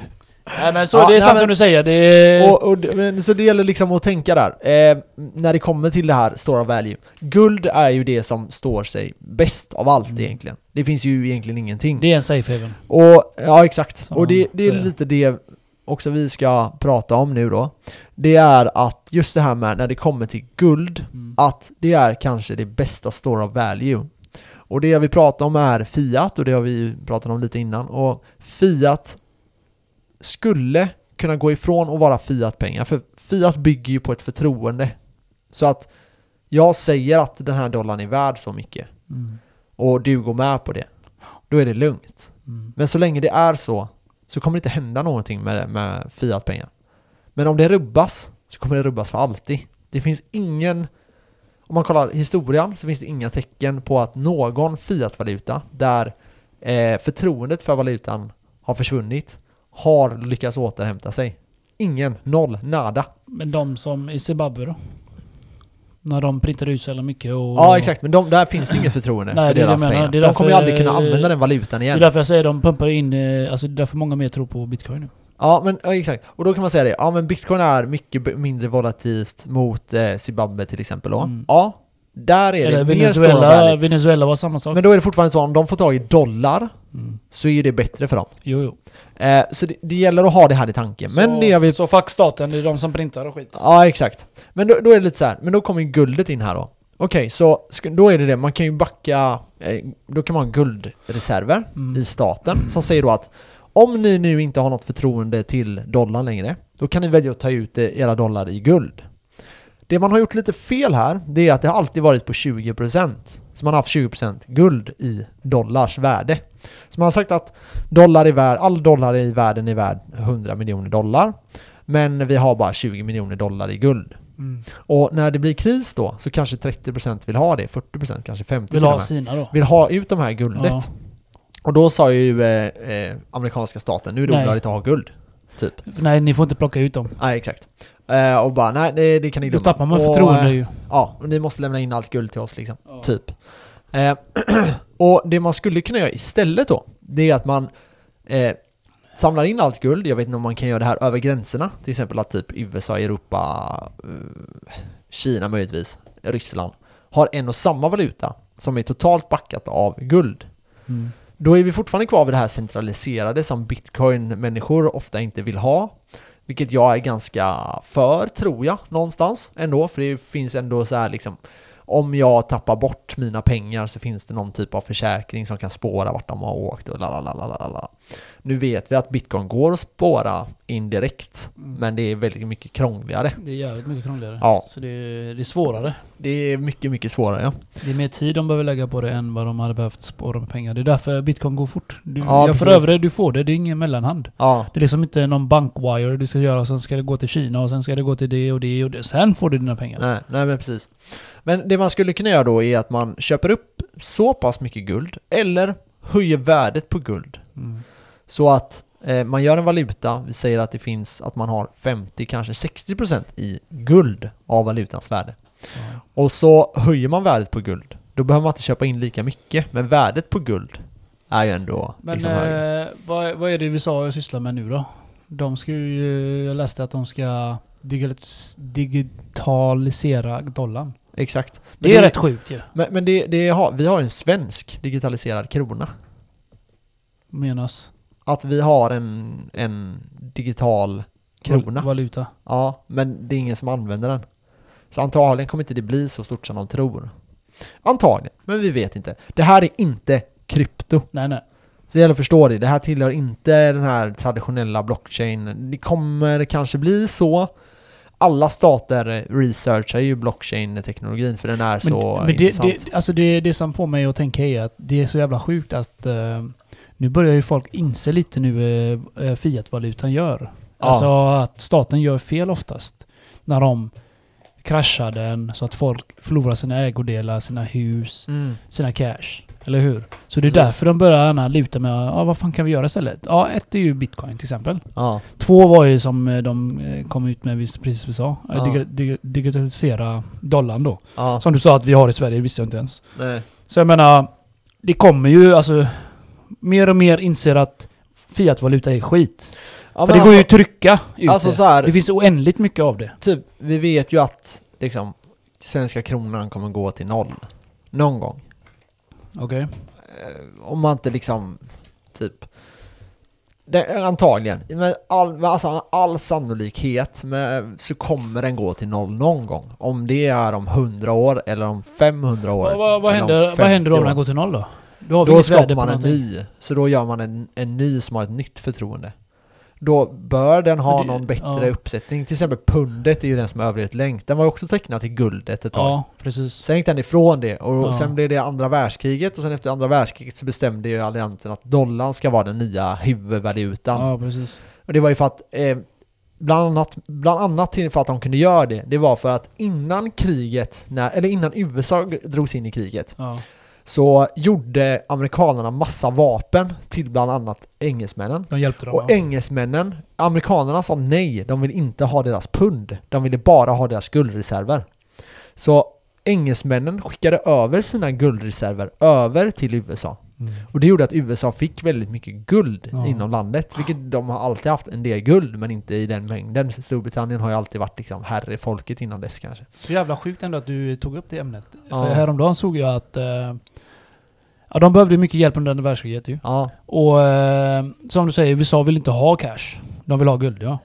Nej men så Ja, det är sant som du säger. Det. Och, och, men, så det gäller liksom att tänka där. Eh, när det kommer till det här store of value. Guld är ju det som står sig bäst av allt Mm. egentligen. Det finns ju egentligen ingenting. det är en safe haven. Och, ja exakt. Som och det, det är lite det också vi ska prata om nu då, det är att just det här med när det kommer till guld, Mm. att det är kanske det bästa store of value. Och det jag vill prata om är Fiat och det har vi ju pratat om lite innan. Och Fiat skulle kunna gå ifrån att vara Fiat-pengar, för Fiat bygger ju på ett förtroende. Så att jag säger att den här dollarn är värd så mycket Mm. och du går med på det, då är det lugnt. Mm. Men så länge det är så, så kommer det inte hända någonting med, med Fiat-pengar. Men om det rubbas, så kommer det rubbas för alltid. Det finns ingen, om man kollar historien, så finns det inga tecken på att någon Fiat-valuta, där eh, förtroendet för valutan har försvunnit, har lyckats återhämta sig. Ingen, noll, nada. Men de som i Zimbabwe då? När de printar ut så jävla mycket och... Ja exakt, men de, där finns det inget förtroende Nej, för det det deras pengar. Det De kommer ju aldrig kunna använda den valutan Det igen. är därför jag säger de pumpar in, eh, alltså det är därför många mer tror på bitcoin nu. Ja, men ja, exakt. Och då kan man säga det. Ja, men bitcoin är mycket mindre volatilt mot eh, Zimbabwe till exempel då. Mm. Ja, där är Eller det Venezuela. Venezuela var samma sak. Men då är det fortfarande så om de får tag i dollar Mm. så är det bättre för dem. Jo, jo. Eh, så det, det gäller att ha det här i tanken. Men så, det jag vill... så fuck staten, det är de som printar och skit. Ja, exakt. Men då, då är det lite så här. men då kommer ju guldet in här då. Okej, så ska- då är det det, man kan ju backa, eh, då kan man ha guldreserver Mm. i staten som säger då att om ni nu inte har något förtroende till dollarn längre, då kan ni välja att ta ut eh, era dollar i guld. Det man har gjort lite fel här, det är att det har alltid varit på 20%. Så man har haft 20% guld i dollars värde. Så man har sagt att dollar är värd, all dollar i världen är värd 100 miljoner dollar. Men vi har bara 20 miljoner dollar i guld. Mm. Och när det blir kris då, så kanske 30% vill ha det, 40% kanske 50% Vill ha sina då. vill ha ut de här guldet. Ja. Och då sa ju eh, eh, amerikanska staten, nu är det olagligt att ha guld. Typ. Nej, ni får inte plocka ut dem. Nej, exakt. Eh, och bara, nej det, det kan ni Då glömma. tappar man och, förtroende eh, ju. Ja, och ni måste lämna in allt guld till oss liksom. Ja. Typ. Eh, och det man skulle kunna göra istället då, det är att man eh, samlar in allt guld. Jag vet inte om man kan göra det här över gränserna. Till exempel att typ USA, Europa, eh, Kina möjligtvis, Ryssland har en och samma valuta som är totalt backat av guld. Mm. Då är vi fortfarande kvar vid det här centraliserade som bitcoin-människor ofta inte vill ha. Vilket jag är ganska för, tror jag, någonstans ändå. För det finns ändå så här liksom om jag tappar bort mina pengar så finns det någon typ av försäkring som kan spåra vart de har åkt och lalalala. Nu vet vi att bitcoin går att spåra indirekt, Mm. men det är väldigt mycket krångligare. Det är jävligt mycket krångligare. Ja. Så det är, det är svårare. Det är mycket, mycket svårare ja. Det är mer tid de behöver lägga på det än vad de hade behövt spara med pengar. Det är därför bitcoin går fort. Du, Ja, jag för precis. över det, du får det. Det är ingen mellanhand. Ja, Det är liksom inte någon bankwire du ska göra, sen ska det gå till Kina och sen ska det gå till det och det och det. Sen får du dina pengar. nej, nej men precis. Men det man skulle kunna göra då är att man köper upp så pass mycket guld, eller höjer värdet på guld. Mm. Så att eh, man gör en valuta, vi säger att det finns, att man har 50, kanske 60% i guld av valutans värde. Ja. Och så höjer man värdet på guld. Då behöver man inte köpa in lika mycket, men värdet på guld är ju ändå Men liksom eh, vad, vad är det USA sysslar med nu då? De ska ju, jag läste att de ska digital- digitalisera dollarn. Exakt. Men Det är rätt sjukt ju. Men, men det, det vi har en svensk digitaliserad krona. Menas. Att vi har en, en digital krona. Val- Valuta. Ja, men det är ingen som använder den. Så antagligen kommer inte det bli så stort som de tror. Antagligen, men vi vet inte. Det här är inte krypto. Nej nej. Så det gäller att förstå det. Det här tillhör inte den här traditionella blockchain. Det kommer kanske bli så. Alla stater researchar ju blockchain-teknologin för den är så men det, intressant. det, alltså det, det som får mig att tänka är att det är så jävla sjukt att eh, nu börjar ju folk inse lite nu eh, eh, fiatvalutan gör. Ja. Alltså att staten gör fel oftast. När de kraschar den så att folk förlorar sina ägodelar, sina hus, Mm. sina cash. Eller hur? Så det är Precis. därför de börjar gärna luta med, ja vad fan kan vi göra istället? Ja, ett är ju bitcoin till exempel. Ja. Två var ju som eh, de eh, kom ut med precis vi sa. Ja. Dig- dig- digitalisera dollarn då. Som du sa att vi har i Sverige, det visste jag inte ens. Nej. Så jag menar, det kommer ju alltså... Mer och mer inser att fiatvaluta är skit. Ja, För det går ju alltså, att trycka ut alltså det. så här, Det finns oändligt mycket av det. typ, vi vet ju att liksom, svenska kronan kommer gå till noll. Någon gång. Okej. Eh, om man inte liksom, typ det, antagligen. Med all, med alltså all sannolikhet med, så kommer den gå till noll någon gång. Om det är om 100 år eller om 500 år. Vad, vad, händer, vad 50 händer då om den går till noll då? Då har Då skapar man en ny. Så då gör man en, en ny som har ett nytt förtroende. Då bör den ha det- någon bättre ja. uppsättning. Till exempel pundet är ju den som överlevt längst. Den var ju också tecknad till guldet ett tag. Ja, precis. Sen gick den ifrån det och Ja. sen blev det andra världskriget och sen efter andra världskriget så bestämde ju alliansen att dollarn ska vara den nya huvudvalutan. Ja, precis. Och det var ju för att eh, bland, annat, bland annat till för att de kunde göra det, det var för att innan kriget, när, eller innan USA drogs in i kriget, Ja. Så gjorde amerikanerna massa vapen till bland annat engelsmännen. De hjälpte dem. Och ja. engelsmännen, amerikanerna sa nej, de vill inte ha deras pund. De ville bara ha deras guldreserver. Så engelsmännen skickade över sina guldreserver över till USA. Mm. Och det gjorde att USA fick väldigt mycket guld Ja. inom landet. Vilket de har alltid haft en del guld, men inte i den mängden. Storbritannien har ju alltid varit liksom herrefolket innan dess kanske. Så jävla sjukt ändå att du tog upp det ämnet. Ja. För häromdagen såg jag att... Eh, ja, de behövde mycket hjälp under andra världskriget ju. Ja. Och eh, som du säger, USA vill inte ha cash. De vill ha guld ja.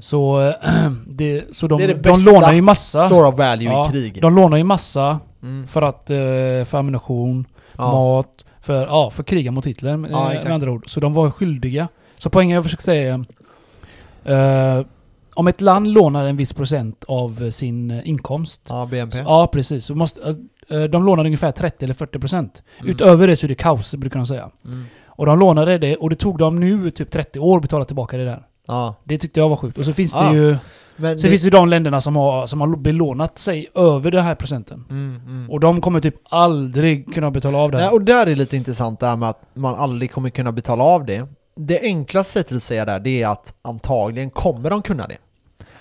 Så, eh, det, så de, Det är det de lånar ju massa. Store of value Ja, i krig. De lånar ju massa Mm. för att... Eh, för ammunition, Ja. mat, för, ja, för kriga mot Hitler med, Ja, med andra ord. Så de var skyldiga. Så poängen jag försöker säga är... Eh, om ett land lånar en viss procent av sin eh, inkomst ja, BNP. Ja, precis. Så måste, eh, de lånade ungefär 30 eller 40 procent. Mm. Utöver det så är det kaos, brukar de säga. Mm. Och de lånade det, och det tog dem nu typ 30 år att betala tillbaka det där. Ja. Det tyckte jag var sjukt. Och så finns Ja. det ju... Men Så finns det de länderna som har, som har belånat sig över den här procenten. Mm, mm. Och de kommer typ aldrig kunna betala av det Nej, och där är lite intressant det här med att man aldrig kommer kunna betala av det. Det enklaste sättet att säga där, det är att antagligen kommer de kunna det.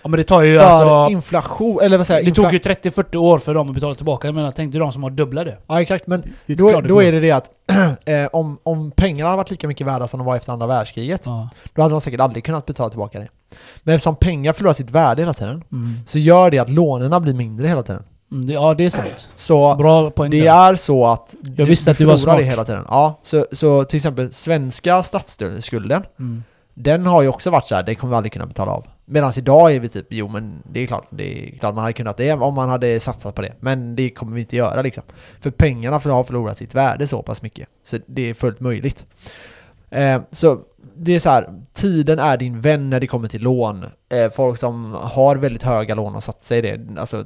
Ja men det tar ju För alltså... inflation, eller vad säger Det tog ju 30-40 år för dem att betala tillbaka. Jag menar, tänk dig de som har dubbla det. Ja exakt, men det då, klart då går. är det det att eh, om, om pengarna hade varit lika mycket värda som de var efter andra världskriget, Ja. då hade de säkert aldrig kunnat betala tillbaka det. Men eftersom pengar förlorar sitt värde hela tiden, Mm. så gör det att lånen blir mindre hela tiden. Mm, det, ja, det är sant. Så Bra poäng det är så att Jag visste att du var förlorar det smart. hela tiden. Ja, så, så till exempel svenska statsskulden, Mm. den har ju också varit så här, det kommer vi aldrig kunna betala av. Medan idag är vi typ, jo men det är klart, det är klart man hade kunnat det om man hade satsat på det. Men det kommer vi inte göra liksom. För pengarna för har förlorat sitt värde så pass mycket. Så det är fullt möjligt. Eh, så det är så här, tiden är din vän när det kommer till lån. Eh, folk som har väldigt höga lån och satt sig i det. Alltså,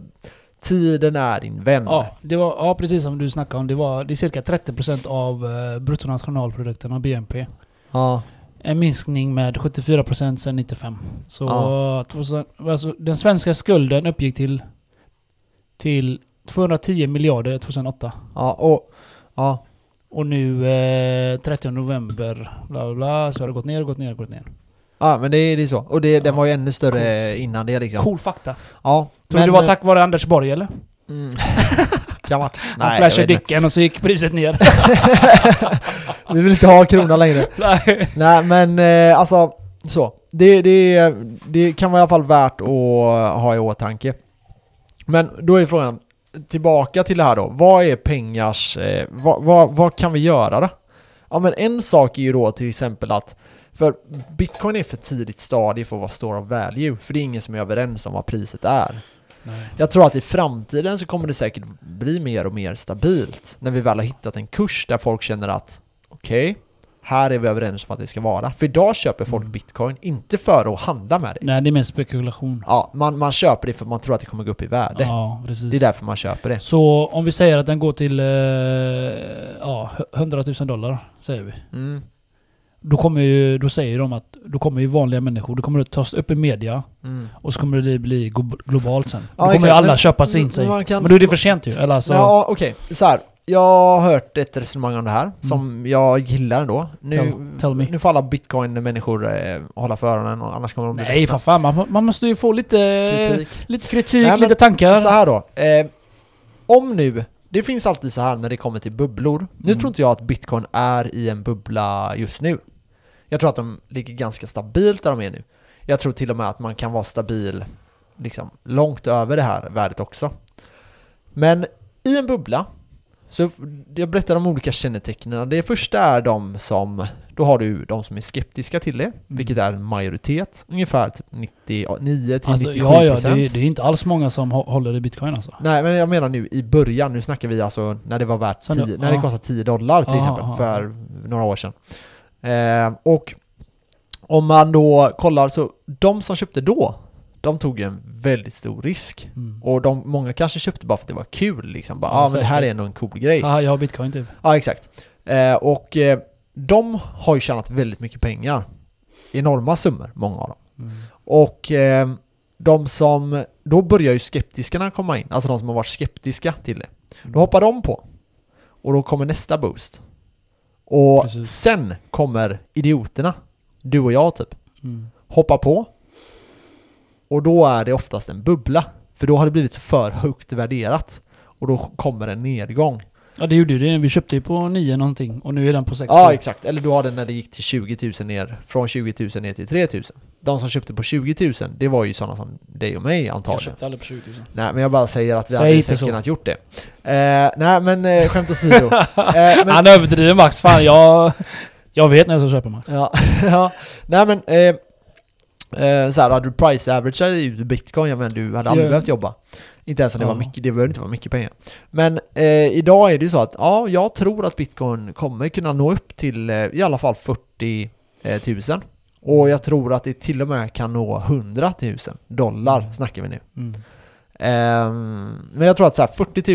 tiden är din vän. Ja, det var, ja, precis som du snackade om. Det, var, det är cirka 30% av eh, bruttonationalprodukten av BNP. Ja. En minskning med 74% sedan 95. Så Ja. 2000, alltså, den svenska skulden uppgick till, till 210 miljarder 2008. Ja, och... Ja. Och nu eh, 30 november, bla bla bla, så har det gått ner och gått ner och gått ner. Ja, men det är, det är så. Och det, den Ja. var ju ännu större Coolt. innan det liksom. Cool fakta. Ja. Tror du det var tack vare Anders Borg eller? Mm. kan. Han Nej, jag flashade dicken och så gick priset ner. Vi vill inte ha kronan längre. Nej. Nej men eh, alltså, så. Det, det, det kan vara i alla fall värt att ha i åtanke. Men då är frågan, tillbaka till det här då. Vad är pengars, eh, vad, vad, vad kan vi göra då? Ja men en sak är ju då till exempel att för bitcoin är för tidigt stadie för att vara store of value. För det är ingen som är överens om vad priset är. Nej. Jag tror att i framtiden så kommer det säkert bli mer och mer stabilt när vi väl har hittat en kurs där folk känner att okej, här är vi överens om att det ska vara. För idag köper folk Mm. bitcoin inte för att handla med det. Nej, det är mer spekulation. Ja, man, man köper det för man tror att det kommer gå upp i värde. Ja, precis. Det är därför man köper det. Så om vi säger att den går till eh, ja, 100 000 dollar, säger vi. Mm, Då, kommer ju, då säger de att då kommer ju vanliga människor, då kommer det tas upp i media mm. och så kommer det bli glo- globalt sen. Ja, då kommer ju exakt. alla Men- köpa sig in sig. Men då är det för sent ju. Eller alltså, Ja, okej. Så här. Jag har hört ett resonemang om det här som jag gillar ändå. Nu, Mm. Tell- tell nu får alla bitcoin-människor eh, hålla för öronen och annars kommer de bli nej för fan. Man, man måste ju få lite Kritik. lite, kritik, Nej, lite tankar. Så här då. Eh, om nu, det finns alltid så här när det kommer till bubblor. Nu Mm. tror inte jag att bitcoin är i en bubbla just nu. Jag tror att de ligger ganska stabilt där de är nu. Jag tror till och med att man kan vara stabil liksom, långt över det här värdet också. Men i en bubbla Så jag berättar om olika kännetecknen. Det första är de som, då har du de som är skeptiska till det, vilket är en majoritet, ungefär typ 99 till Alltså, 97 ja, ja, det, är- det är inte alls många som hå- håller i bitcoin alltså. Nej men jag menar nu i början, nu snackar vi alltså när det var värt Så nu- 10, när det kostade 10 dollar till Aha, exempel aha, för några år sedan. Eh, och om man då kollar så, de som köpte då, de tog ju en väldigt stor risk. Mm. Och de, många kanske köpte bara för att det var kul liksom. Bara, Ja, ah, men det här är ändå en cool grej. Ja, jag har bitcoin typ. exakt. Eh, och eh, de har ju tjänat väldigt mycket pengar. Enorma summor, många av dem. Mm. Och eh, de som, då börjar ju skeptikerna komma in, alltså de som har varit skeptiska till det. Då hoppar de på. Och då kommer nästa boost. Och Precis. sen kommer idioterna, du och jag typ, Mm. hoppa på. Och då är det oftast en bubbla. För då har det blivit för högt värderat. Och då kommer en nedgång. Ja det gjorde ju det. Vi köpte ju på 9 någonting och nu är den på 6 Ja exakt, eller du har den när det gick till 20 000 ner, från 20 000 ner till 3 000. De som köpte på 20 000, det var ju sådana som dig och mig Jag antagligen. köpte aldrig på 20 000. Nej men jag bara säger att vi Säg hade säkert kunnat gjort det. Eh, nej men eh, skämt åsido. eh, men, Han överdriver Max. Fan jag... Jag vet när jag ska köpa Max. ja, ja, nej men eh, eh, så här, hade du price average ut bitcoin, jag menar du hade aldrig Ja. behövt jobba. Inte ens om det Ja. var mycket, det behöver inte vara mycket pengar. Men eh, idag är det ju så att, ja, jag tror att bitcoin kommer kunna nå upp till eh, i alla fall 40 eh, 000. Och jag tror att det till och med kan nå 100 000 dollar, Mm. snackar vi nu. Mm. Ehm, men jag tror att så här,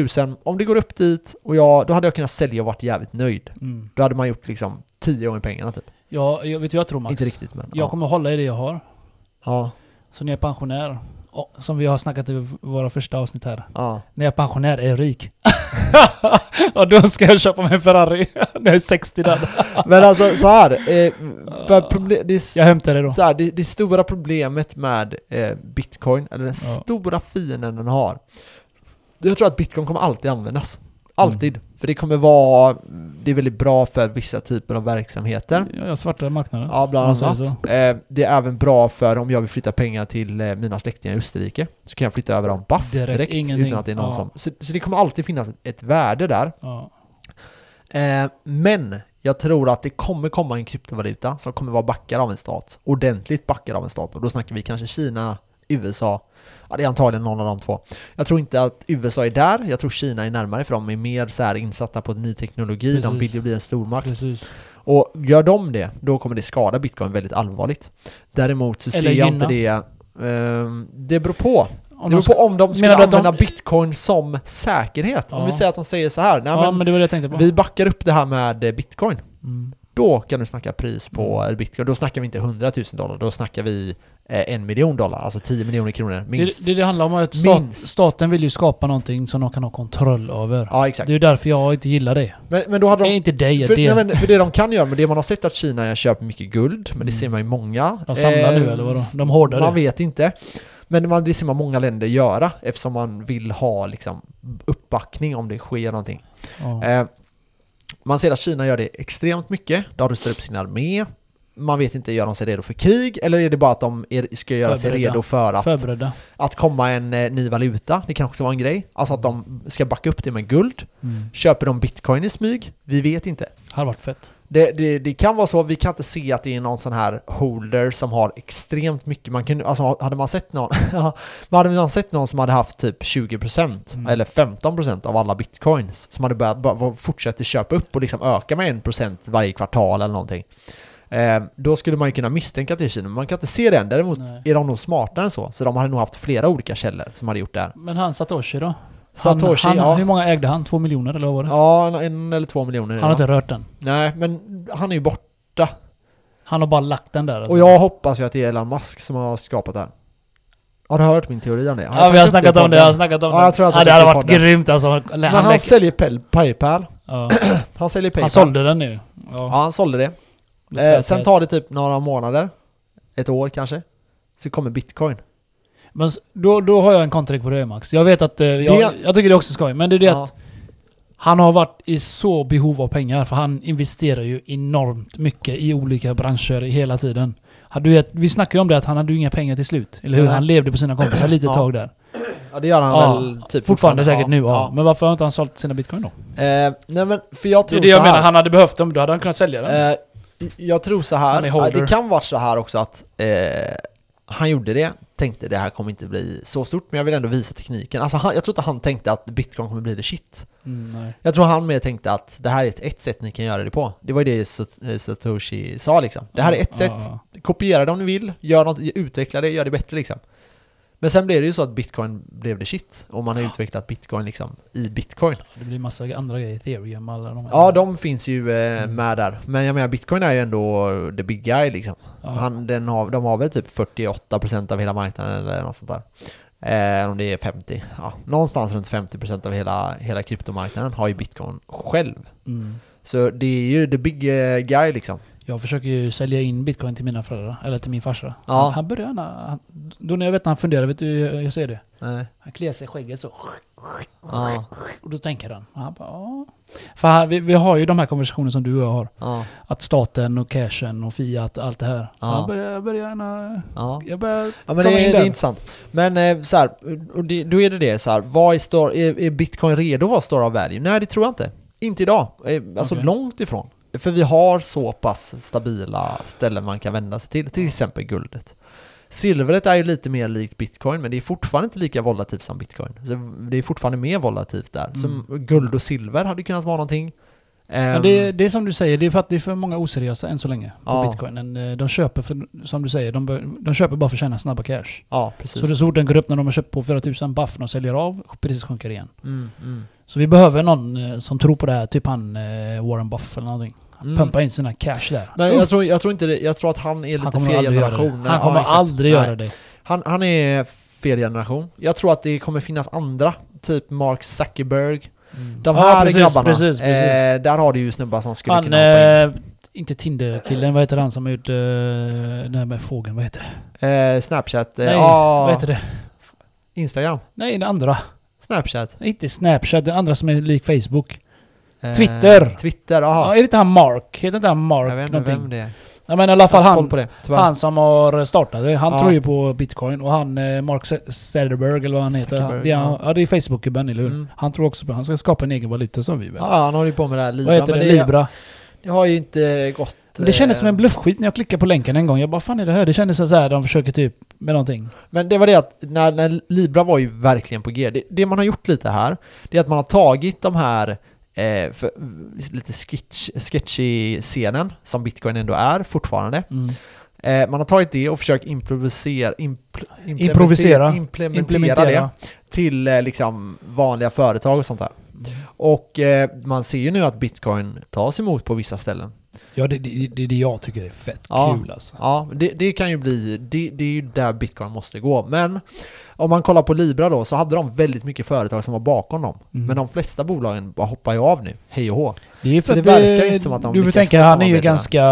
40 000, om det går upp dit och jag, då hade jag kunnat sälja och varit jävligt nöjd. Mm. Då hade man gjort liksom 10 gånger pengarna typ. Ja, jag vet du jag tror Max? Inte riktigt men Jag ja. kommer hålla i det jag har. ja. Så när jag är pensionär, som vi har snackat i våra första avsnitt här. ja. När jag är pensionär är jag rik. och då ska jag köpa mig en Ferrari. när jag är 60 där. Men alltså så här, eh, för problem, det, Jag hämtar det då. så här, det, det stora problemet med eh, bitcoin, eller den Ja. stora fienden den har. Jag tror att bitcoin kommer alltid användas. Alltid. För det kommer vara, det är väldigt bra för vissa typer av verksamheter. Ja, jag svartar marknaden. Ja, bland annat. Eh, det är även bra för om jag vill flytta pengar till eh, mina släktingar i Österrike. Så kan jag flytta över dem baff Direkt, direkt, ingenting. utan att det är någon Ja. som... Så, så det kommer alltid finnas ett, ett värde där. Ja. Eh, men jag tror att det kommer komma en kryptovaluta som kommer vara backad av en stat. Ordentligt backad av en stat. Och då snackar vi kanske Kina, USA. Ja, det är antagligen någon av de två. Jag tror inte att USA är där. Jag tror Kina är närmare för de är mer så här insatta på ny teknologi. De Precis. vill ju bli en stormakt. Precis. Och gör de det, då kommer det skada bitcoin väldigt allvarligt. Däremot så Eller ser jag gynna. inte det... ehm, det beror på. Om det de beror på om de skulle att de- använda bitcoin som säkerhet. Om Ja. vi säger att de säger så här, nej ja, men, men det det vi backar upp det här med bitcoin. Mm. Då kan du snacka pris på Mm. bitcoin. Då snackar vi inte 100 000 dollar, då snackar vi eh, en miljon dollar, alltså 10 miljoner kronor minst. Det, det, det handlar om att stat, staten vill ju skapa någonting som de kan ha kontroll över. Ja, exakt. Det är ju därför jag inte gillar det. Men, men då hade de... inte dig, För, det. nej, men, för det de kan göra, men det man har sett att Kina köper mycket guld, men det Mm. ser man ju många. De samlar nu eh, eller vadå? De hårdar Man det. vet inte. Men man, det ser man många länder göra eftersom man vill ha liksom, uppbackning om det sker någonting. Ja. Eh, man ser att Kina gör det extremt mycket. De rustar upp sin armé. Man vet inte, gör de sig redo för krig? Eller är det bara att de är, ska göra sig Förberedda. redo för att, Förberedda. att komma en eh, ny valuta? Det kan också vara en grej. Alltså att de ska backa upp det med guld. Mm. Köper de bitcoin i smyg? Vi vet inte. Hade varit fett. Det, det, det kan vara så, vi kan inte se att det är någon sån här holder som har extremt mycket, man kan, alltså hade man sett någon, hade man sett någon som hade haft typ 20% Mm. eller 15% av alla bitcoins som hade börjat bara fortsätta köpa upp och liksom öka med 1% varje kvartal eller någonting. Eh, då skulle man ju kunna misstänka att det är Kina, men man kan inte se det än. Däremot Nej. är de nog smartare än så, så de hade nog haft flera olika källor som hade gjort det här. Men han Satoshi då? Satoshi, han, han, ja. Hur många ägde han? Två miljoner eller vad var det? Ja, en eller två miljoner. han har inte rört den. Nej, men han är ju borta. Han har bara lagt den där. Alltså. Och jag hoppas ju att det är Elon Musk som har skapat det här. Har du hört min teori om det? Ja, vi har snackat om det, jag har snackat om Ja, det. jag tror att ja, det hade varit podden. grymt alltså. Han, Men han lägger- säljer Paypal. ja. Han säljer Paypal. han sålde den nu. Ja, Ja. han sålde det. Lite Eh, sen tar det typ några månader. Ett år kanske. Så kommer bitcoin. Men då, då har jag en kontring på det Max. Jag vet att... Eh, jag, Det- jag tycker det är också skoj, men det är det Ja. att han har varit i så behov av pengar, för han investerar ju enormt mycket i olika branscher hela tiden. Du vet, vi snackade ju om det att han hade ju inga pengar till slut. Eller hur? Nej. Han levde på sina kompisar lite Ja. tag där. Ja det gör han Ja, väl typ Fortfarande säkert nu, ja. ja. Men varför har inte han sålt sina bitcoin då? Eh, nej men för jag Det tror är det jag menar, han hade behövt dem, då hade han kunnat sälja den. Eh, jag tror så Han är här, det kan vara så här också att eh, han gjorde det, tänkte det här kommer inte bli så stort, men jag vill ändå visa tekniken. Alltså han, jag tror inte han tänkte att bitcoin kommer bli det shit. Mm. Jag tror han mer tänkte att det här är ett, ett sätt ni kan göra det på. Det var ju det eh, Satoshi sa liksom. Det här är ett Ja, sätt, kopiera det om ni vill, gör något, utveckla det, gör det bättre liksom. Men sen blev det ju så att bitcoin blev det shit, och man har utvecklat bitcoin liksom i bitcoin. Det blir massa andra grejer, ethereum alla de här. Ja, de finns ju eh, Mm. med där. Men jag menar, bitcoin är ju ändå the big guy liksom. Ja. Han, den har, de har väl typ 48% av hela marknaden eller något sånt där. Eh, om det är 50. Ja, någonstans runt 50% av hela, hela kryptomarknaden har ju bitcoin själv. Mm. Så det är ju the big eh, guy liksom. Jag försöker ju sälja in bitcoin till mina föräldrar, eller till min farsa. Ja. Han, han börjar. Han, då när jag vet när han funderar, vet du hur jag ser det? Nej. Han kliar sig i skägget så. Ja, Och då tänker han. Han bara, ja. För han, vi, vi har ju de här konversationerna som du och jag har. ja, Att staten och cashen och Fiat, allt det här. Så han börjar, börjar gärna... ja. Jag börjar Ja men det, är- det är intressant. Men eh, så här, då är det det så här, vad är, stor, är, är bitcoin redo att vara store of value? Nej det tror jag inte. Inte idag. Eh, Alltså Okej. långt ifrån. För vi har så pass stabila ställen man kan vända sig till, till exempel guldet. Silvret är ju lite mer likt bitcoin, men det är fortfarande inte lika volatilt som bitcoin. Så det är fortfarande mer volatilt där. Så Mm. guld och silver hade kunnat vara någonting. Men Ehm, det, det är som du säger, det är för att det är för många oseriösa än så länge på Ja. bitcoinen. Eh, De köper för, som du säger, de, de köper bara för att tjäna snabba cash. Ja, precis. Så det så fort den går upp när de har köpt på 4000 buff, de säljer av, precis sjunker igen. Mm, mm. Så vi behöver någon eh, som tror på det här, typ han eh, Warren Buff eller någonting. Mm. pumpar in sina cash där. Uff, jag tror, jag tror inte det, jag tror att han är lite han kommer fel generation. Han Ja, kommer exakt. aldrig Nej. göra det. Han, han är fel generation. Jag tror att det kommer finnas andra, typ Mark Zuckerberg. Mm. De Ja, här precis, grabbarna. Precis, precis. Eh, där har du ju snubbar som skulle han, kunna hoppa in. eh, inte Tinder-killen, vad heter han som har gjort eh, den här med fågeln, vad heter det? Eh, Snapchat. Eh, Nej, ah, vad heter det? Instagram. Nej, den andra. Snapchat. Inte Snapchat, den andra som är lik Facebook. Eh, Twitter. Twitter, Ja, aha. är det inte han Mark? Heter inte han Mark jag vet inte någonting? vem det är. Ja, men i alla fall Jag har koll han, på det, tyvärr. han som har startat det. Han Ja. tror ju på bitcoin och han eh, Mark Z- Zuckerberg eller vad han heter. Han, Zuckerberg, det är, han- ja. ja det är Facebook-gubben, eller hur? Mm. Han tror också på Han ska skapa en egen valuta som vi väl. Ja, han håller ju på med det här Libra. vad heter det? men det, Libra. det har ju inte gått... Men det kändes som en eh, bluffskit när jag klickade på länken en gång. Jag bara fan är det här? Det kändes så här de försöker typ med någonting. Men det var det att när, när Libra var ju verkligen på G. Det, det man har gjort lite här, det är att man har tagit de här eh, för, lite sketch, sketchy scenen som bitcoin ändå är fortfarande. Mm. Eh, man har tagit det och försökt improvisera, impl, implementera- Improvisera. implementera, Implementera. det till eh, liksom vanliga företag och sånt där. Mm. Och eh, man ser ju nu att bitcoin tas emot på vissa ställen. Ja, det, det, det är det jag tycker är fett Ja. kul alltså. Ja, det, det kan ju bli, det, det är ju där bitcoin måste gå. Men om man kollar på Libra då så hade de väldigt mycket företag som var bakom dem. Mm. Men de flesta bolagen bara hoppar ju av nu, hej och hå. Det är för Så det verkar inte som att de Du får tänka, han är ju ganska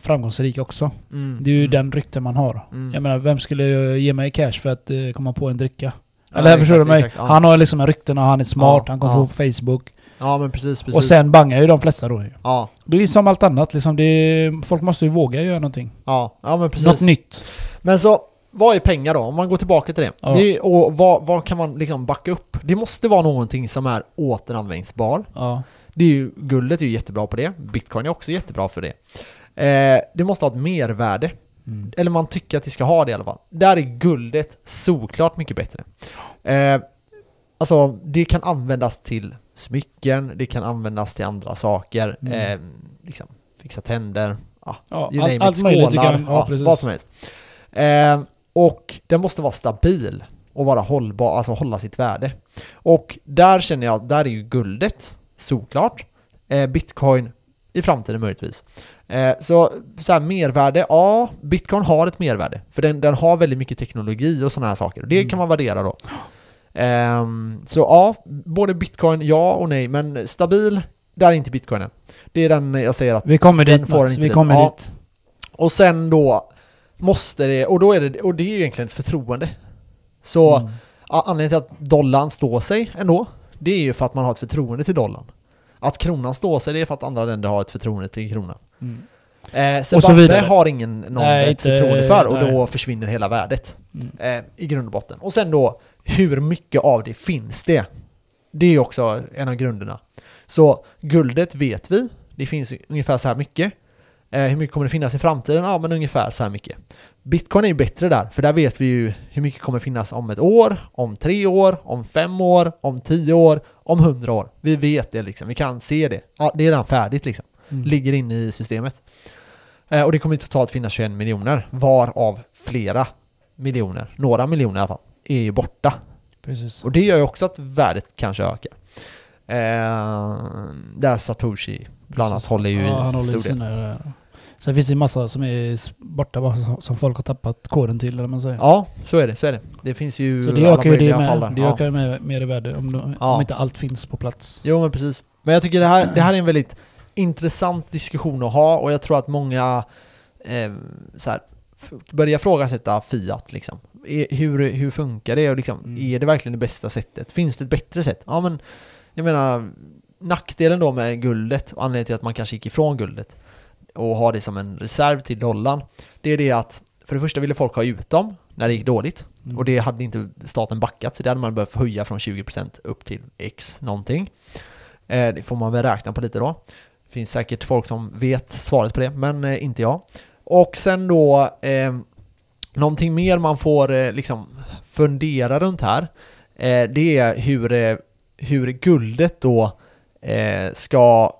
framgångsrik också. Mm, Det är ju mm, den rykten man har. mm. Jag menar, vem skulle ge mig cash för att eh, komma på en dricka? Ja, Eller förstår du mig? ja. Han har liksom en rykten och han är smart, Ja, han kommer ja. på Facebook. Ja men precis, precis. Och sen bangar ju de flesta då ju. Ja, Det är som allt annat liksom. Är, folk måste ju våga göra någonting. ja, ja men precis. Något nytt. Men så, vad är pengar då? Om man går tillbaka till det. Ja. det är, och vad, vad kan man liksom backa upp? Det måste vara någonting som är återanvändningsbar. Ja. Det är ju, guldet är ju jättebra på det. Bitcoin är också jättebra för det. Eh, det måste ha ett mervärde. Mm. Eller man tycker att det ska ha det i alla fall. Där är guldet såklart mycket bättre. Eh, alltså, det kan användas till smycken, det kan användas till andra saker. Mm. Eh, liksom, fixa tänder, ja, Ja, you all, name it, allt möjligt. Du skålar, kan, ja, vad som helst. Eh, och den måste vara stabil och vara hållbar, alltså hålla sitt värde. Och där känner jag där är ju guldet, såklart. Eh, Bitcoin i framtiden möjligtvis. Eh, så så här, mervärde, ja, Bitcoin har ett mervärde. För den, den har väldigt mycket teknologi och sådana här saker. Och det Mm. kan man värdera då. Ehm, så ja, både Bitcoin ja och nej, men stabil, där är inte Bitcoinen. Det är den jag säger att Vi kommer dit får inte vi dit. kommer Ja. dit. och sen då måste det, och då är det, och det är ju egentligen ett förtroende. Så Mm. anledningen till att dollarn står sig ändå, det är ju för att man har ett förtroende till dollarn. Att kronan står sig, det är för att andra länder har ett förtroende till kronan. Mm. Eh, så Zimbabwe har ingen någon Nej, ett inte- förtroende för och nej. då försvinner hela värdet Mm. eh, i grund och botten. Och sen då hur mycket av det finns det? Det är också en av grunderna. Så guldet vet vi, det finns ungefär så här mycket. Eh, hur mycket kommer det finnas i framtiden? Ja, men ungefär så här mycket. Bitcoin är ju bättre där, för där vet vi ju hur mycket kommer finnas om ett år, om tre år, om fem år, om tio år, om hundra år. Vi vet det liksom, vi kan se det. Ja, det är redan färdigt liksom. Mm. Ligger inne i systemet. Eh, och det kommer totalt finnas 21 miljoner, varav flera miljoner, några miljoner i alla fall, är ju borta. Precis. Och det gör ju också att värdet kanske ökar. Eh, där Satoshi bland annat håller ju ja, han i håller stor del. eh, Sen finns det massa som är borta bara, som- folk har tappat koden till, eller man säger. Ja, så är det, så är det. Det finns ju Så det alla ju möjliga med. fall där. Det Ja. ökar ju med mer i värde om, de, Ja. om inte allt finns på plats. Jo men precis. Men jag tycker det här, det här är en väldigt intressant diskussion att ha och jag tror att många eh, så här, börjar ifrågasätta Fiat liksom. Är- Hur, hur funkar det och liksom, Mm. är det verkligen det bästa sättet? Finns det ett bättre sätt? Ja men, jag menar, nackdelen då med guldet och anledningen till att man kanske gick ifrån guldet och har det som en reserv till dollarn, det är det att för det första ville folk ha ut dem när det gick dåligt. Mm. Och det hade inte staten backat, så det hade man behövt höja från 20% upp till X någonting. Eh, det får man väl räkna på lite då. Det finns säkert folk som vet svaret på det, men eh, inte jag. Och sen då, eh, någonting mer man får eh, liksom fundera runt här, eh, det är hur, eh, hur guldet då ska,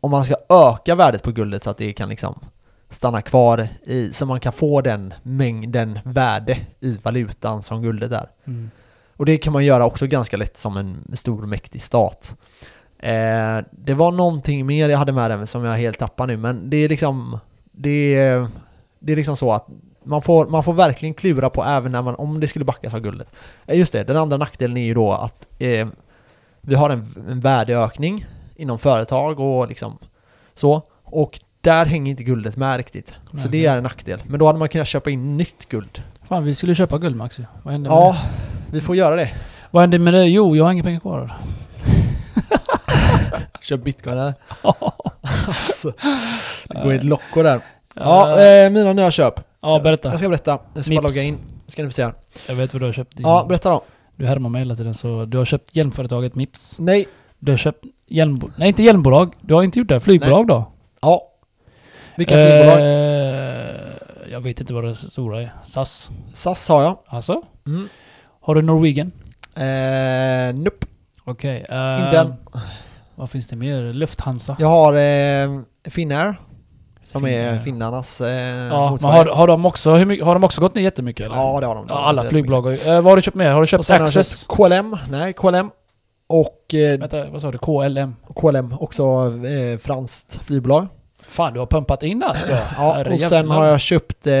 om man ska öka värdet på guldet så att det kan liksom stanna kvar i, så man kan få den mängden värde i valutan som guldet är. Mm. Och det kan man göra också ganska lätt som en stor mäktig stat. Eh, det var någonting mer jag hade med den som jag helt tappar nu, men det är liksom det är, det är liksom så att man får, man får verkligen klura på även när man, om det skulle backas av guldet. Eh, just det, den andra nackdelen är ju då att eh, vi har en, en värdeökning inom företag och liksom så. Och där hänger inte guldet med riktigt. Så Nej, det okej. är en nackdel. Men då hade man kunnat köpa in nytt guld. Fan, vi skulle köpa guld Max ju. Vad hände med Ja, det? vi får göra det. Vad hände med det? Jo, jag har inga pengar kvar. Köp bitcoin eller? alltså, det går i ett locko där. Ja, Ja, eh, mina nya köp. ja, berätta. Jag ska berätta. Jag ska bara Mips. logga in. Ska ni få se här. Jag vet vad du har köpt. Din, Ja, berätta då. du härmar mig hela tiden så du har köpt hjälmföretaget Mips. Nej. Du har köpt hjälmbo... Nej, inte hjälmbolag. Du har inte gjort det. Flygbolag då? Ja. Vilka flygbolag? Eh, jag vet inte vad det stora är. SAS? SAS har jag. Alltså? Mm. Har du Norwegian? Eh, nope. Okej. eh, Inte än. Vad finns det mer? Lufthansa? Jag har eh, Finnair. Som är finnarnas eh, Ja, men har, har, de också, mycket, har de också gått ner jättemycket eller? Ja, det har de. Ja, alla flygbolag har. Eh, vad har du köpt mer? Har du köpt Access? köpt KLM. Nej, KLM. Och eh, Vänta, vad sa du? KLM? KLM, också eh, franskt flygbolag. Fan, du har pumpat in alltså. Ja, och sen har jag köpt eh.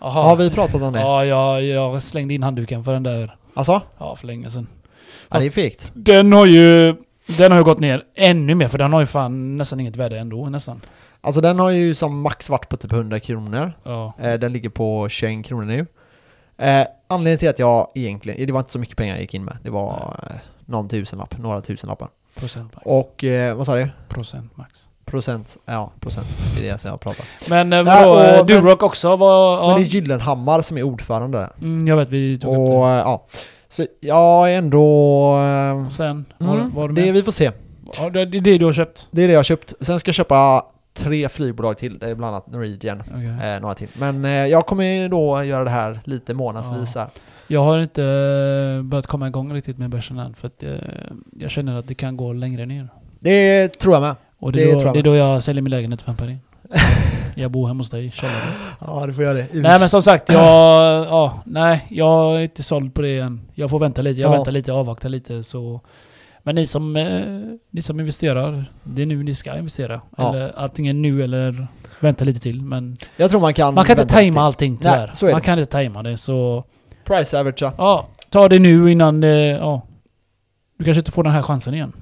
Jaha. Har vi pratat om det? Ja, jag, jag slängde in handduken för den där. Alltså? Ja, för länge sedan. Ja, det är fegt. Den har ju... Den har ju gått ner ännu mer för den har ju fan nästan inget värde ändå nästan. Alltså den har ju som max varit på typ 100 kronor. Ja. Eh, den ligger på 21 kronor nu. Eh, anledningen till att jag egentligen, det var inte så mycket pengar jag gick in med. Det var eh, någon tusenlapp, några tusenlappar. Procent max. Och eh, vad sa du? Procent max. Procent? Ja, procent. Det är det jag pratar. Men eh, vadå? men- Durock också var... Ja. Men det är Gyllenhammar som är ordförande där. Mm, jag vet, vi tog upp Och det. eh, ja, så jag är ändå... eh, sen? Mm, var du det med? vi får se. Ja, det det är det du har köpt? Det är det jag har köpt. Sen ska jag köpa tre flygbolag till. Det är bland annat Norwegian. Okej. Eh, några till. Men eh, jag kommer då göra det här lite månadsvis här. Jag har inte eh, börjat komma igång riktigt med börsen än för att eh, jag känner att det kan gå längre ner. Det tror jag med. Och det Det är, tror då, jag det är då jag säljer min lägenhet för en. jag bor hemma hos dig i källaren. Ja, du får göra det. Nej men som sagt, jag... Ja, nej, jag är inte såld på det än. Jag får vänta lite. Jag Ja. väntar lite, avvaktar lite så... Men ni som, eh, ni som investerar, det är nu ni ska investera. Ja. Eller antingen nu eller vänta lite till. Men Jag tror man kan... man kan inte tajma allting Nej, tyvärr. så är man det. kan inte tajma det så... Price average ja. Ja, ta det nu innan det... Ja. Du kanske inte får den här chansen igen.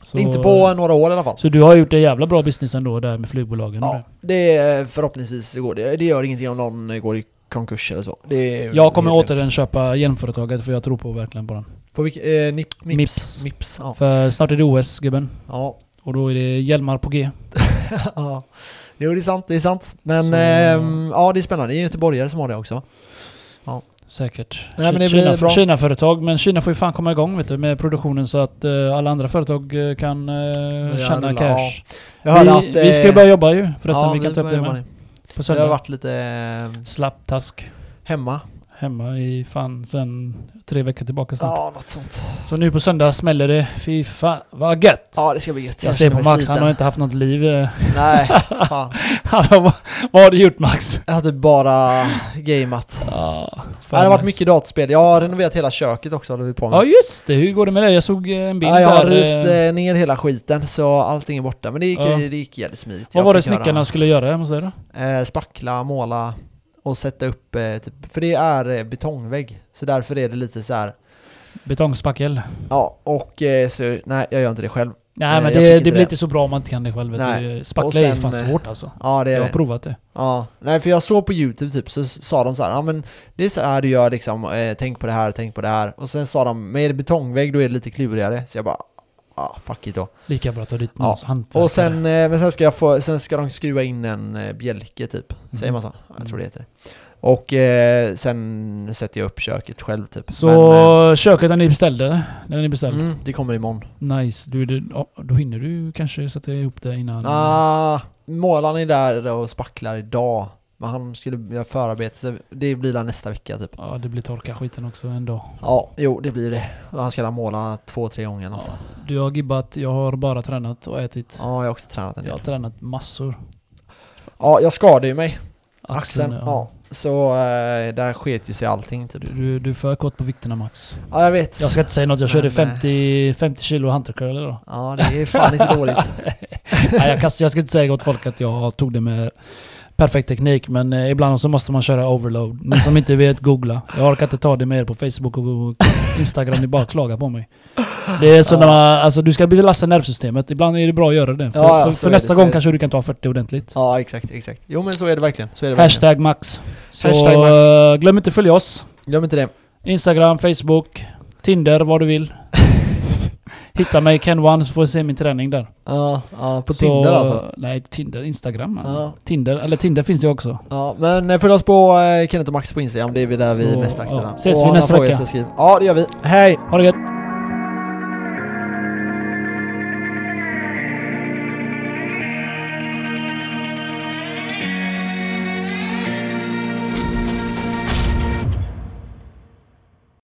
Så, Inte på några år i alla fall. Så du har gjort en jävla bra business ändå där med flygbolagen? Ja, det är förhoppningsvis går det. Det gör ingenting om någon går i konkurs eller så. Jag kommer återigen köpa hjälmföretaget för jag tror på verkligen på den. På vilk, eh, nip, mips. Mips. Mips. ja. För snart är det OS gubben. ja. Och då är det hjälmar på G. ja. Jo, det är sant. Det är sant. Men ehm, ja, det är spännande. Det är göteborgare som har det också. Säkert. Nej, men det Kina, blir. Kina-företag, men Kina får ju fan komma igång vet du, med produktionen så att eh, alla andra företag eh, kan uh, tjäna cash. Vi, att... vi ska ju börja jobba ju förresten, ja, vi kan ta upp det med. På Vi har söndag. varit lite eh, Slapp task. hemma. Hemma i fan sen tre veckor tillbaka snart. Ja, något sånt. Så nu på söndag smäller det. Fy fan, vad gött! Ja, det ska bli gött. jag ser känner på Max, han har inte haft något liv. eh. Nej, fan. Han har- vad, har du gjort Max? Jag har typ bara gameat. Ja, Det har varit mycket datorspel. Jag har renoverat hela köket också håller vi på med. Ja just det, hur går det med det? Jag såg eh, en bild Ja, jag har där. rivit eh, ner hela skiten så allting är borta. Men det gick, Ja. det gick jävligt smidigt. Vad Jag var det fick göra, snickarna skulle göra hemma hos dig då? Eh, spackla, måla och sätta upp, eh, typ, för det är eh, betongvägg. Så därför är det lite så här. Betongspackel? ja och eh, så, nej jag gör inte det själv. Nej men det, det blir det. inte så bra om man inte kan det själv. Nej. Spackla är fan svårt alltså. Ja det är Jag har det. provat det. Ja, nej för jag såg på youtube typ så sa de så här, ja men det är så här du gör liksom, eh, tänk på det här, tänk på det här. Och sen sa de, med betongvägg då är det lite klurigare. Så jag bara, ah fuck it då. Lika bra att ta dit Ja. någon hantverkare. Och sen, eh, men sen ska jag få, sen ska de skruva in en eh, bjälke typ. Säger Mhm. man så? Jag tror det heter. Och eh, sen sätter jag upp köket själv typ. Så Men, köket där ni beställde, när ni eh, beställde. mm, det kommer imorgon. Nice. Du, du, ja, då hinner du kanske sätta ihop det innan... Ah, målaren är där och spacklar idag. Men han skulle göra förarbete så det blir där nästa vecka typ. Ja, det blir torka skiten också en dag. Ja, jo det blir det. Han ska där måla två, tre gånger alltså. Du har gibbat, jag har bara tränat och ätit. Ja, jag har också tränat en Jag har del. tränat massor. Ja, jag skadade ju mig. Axeln. Axeln, Ja. Så eh, där sket ju sig allting typ. Du, du, du är för kort på vikterna Max. Ja, jag vet. Jag ska inte säga något, jag körde Men, eh, 50, 50 kilo huntercurl idag. Ja, det är fan inte dåligt. Nej, jag, kan, jag ska inte säga åt folk att jag tog det med perfekt teknik, men eh, ibland så måste man köra overload. Ni som inte vet, googla. Jag orkar inte ta det mer på Facebook och Instagram, ni bara klagar på mig. Det är så Ja. alltså du ska belasta nervsystemet, ibland är det bra att göra det. För, Ja, ja, för, för det, nästa så gång det. kanske du kan ta 40 ordentligt. Ja, exakt, exakt. Jo men så är det verkligen. Så är det verkligen. Hashtag max. Så Hashtag max. eh, glöm inte följa oss. Glöm inte det. Instagram, Facebook, Tinder, vad du vill. Hitta mig Ken One så får du se min träning där. Ja, ja på Så- Tinder alltså. Nej, Tinder. Instagram. Ja. Tinder, eller Tinder finns det också. Ja, men eh, följ oss på eh, Kenneth och Max på Instagram. Det är vi där vi är Så, mest aktiva. ja. Ses Och vi nästa vecka. så. Ja, det gör vi. Hej! Ha det gött!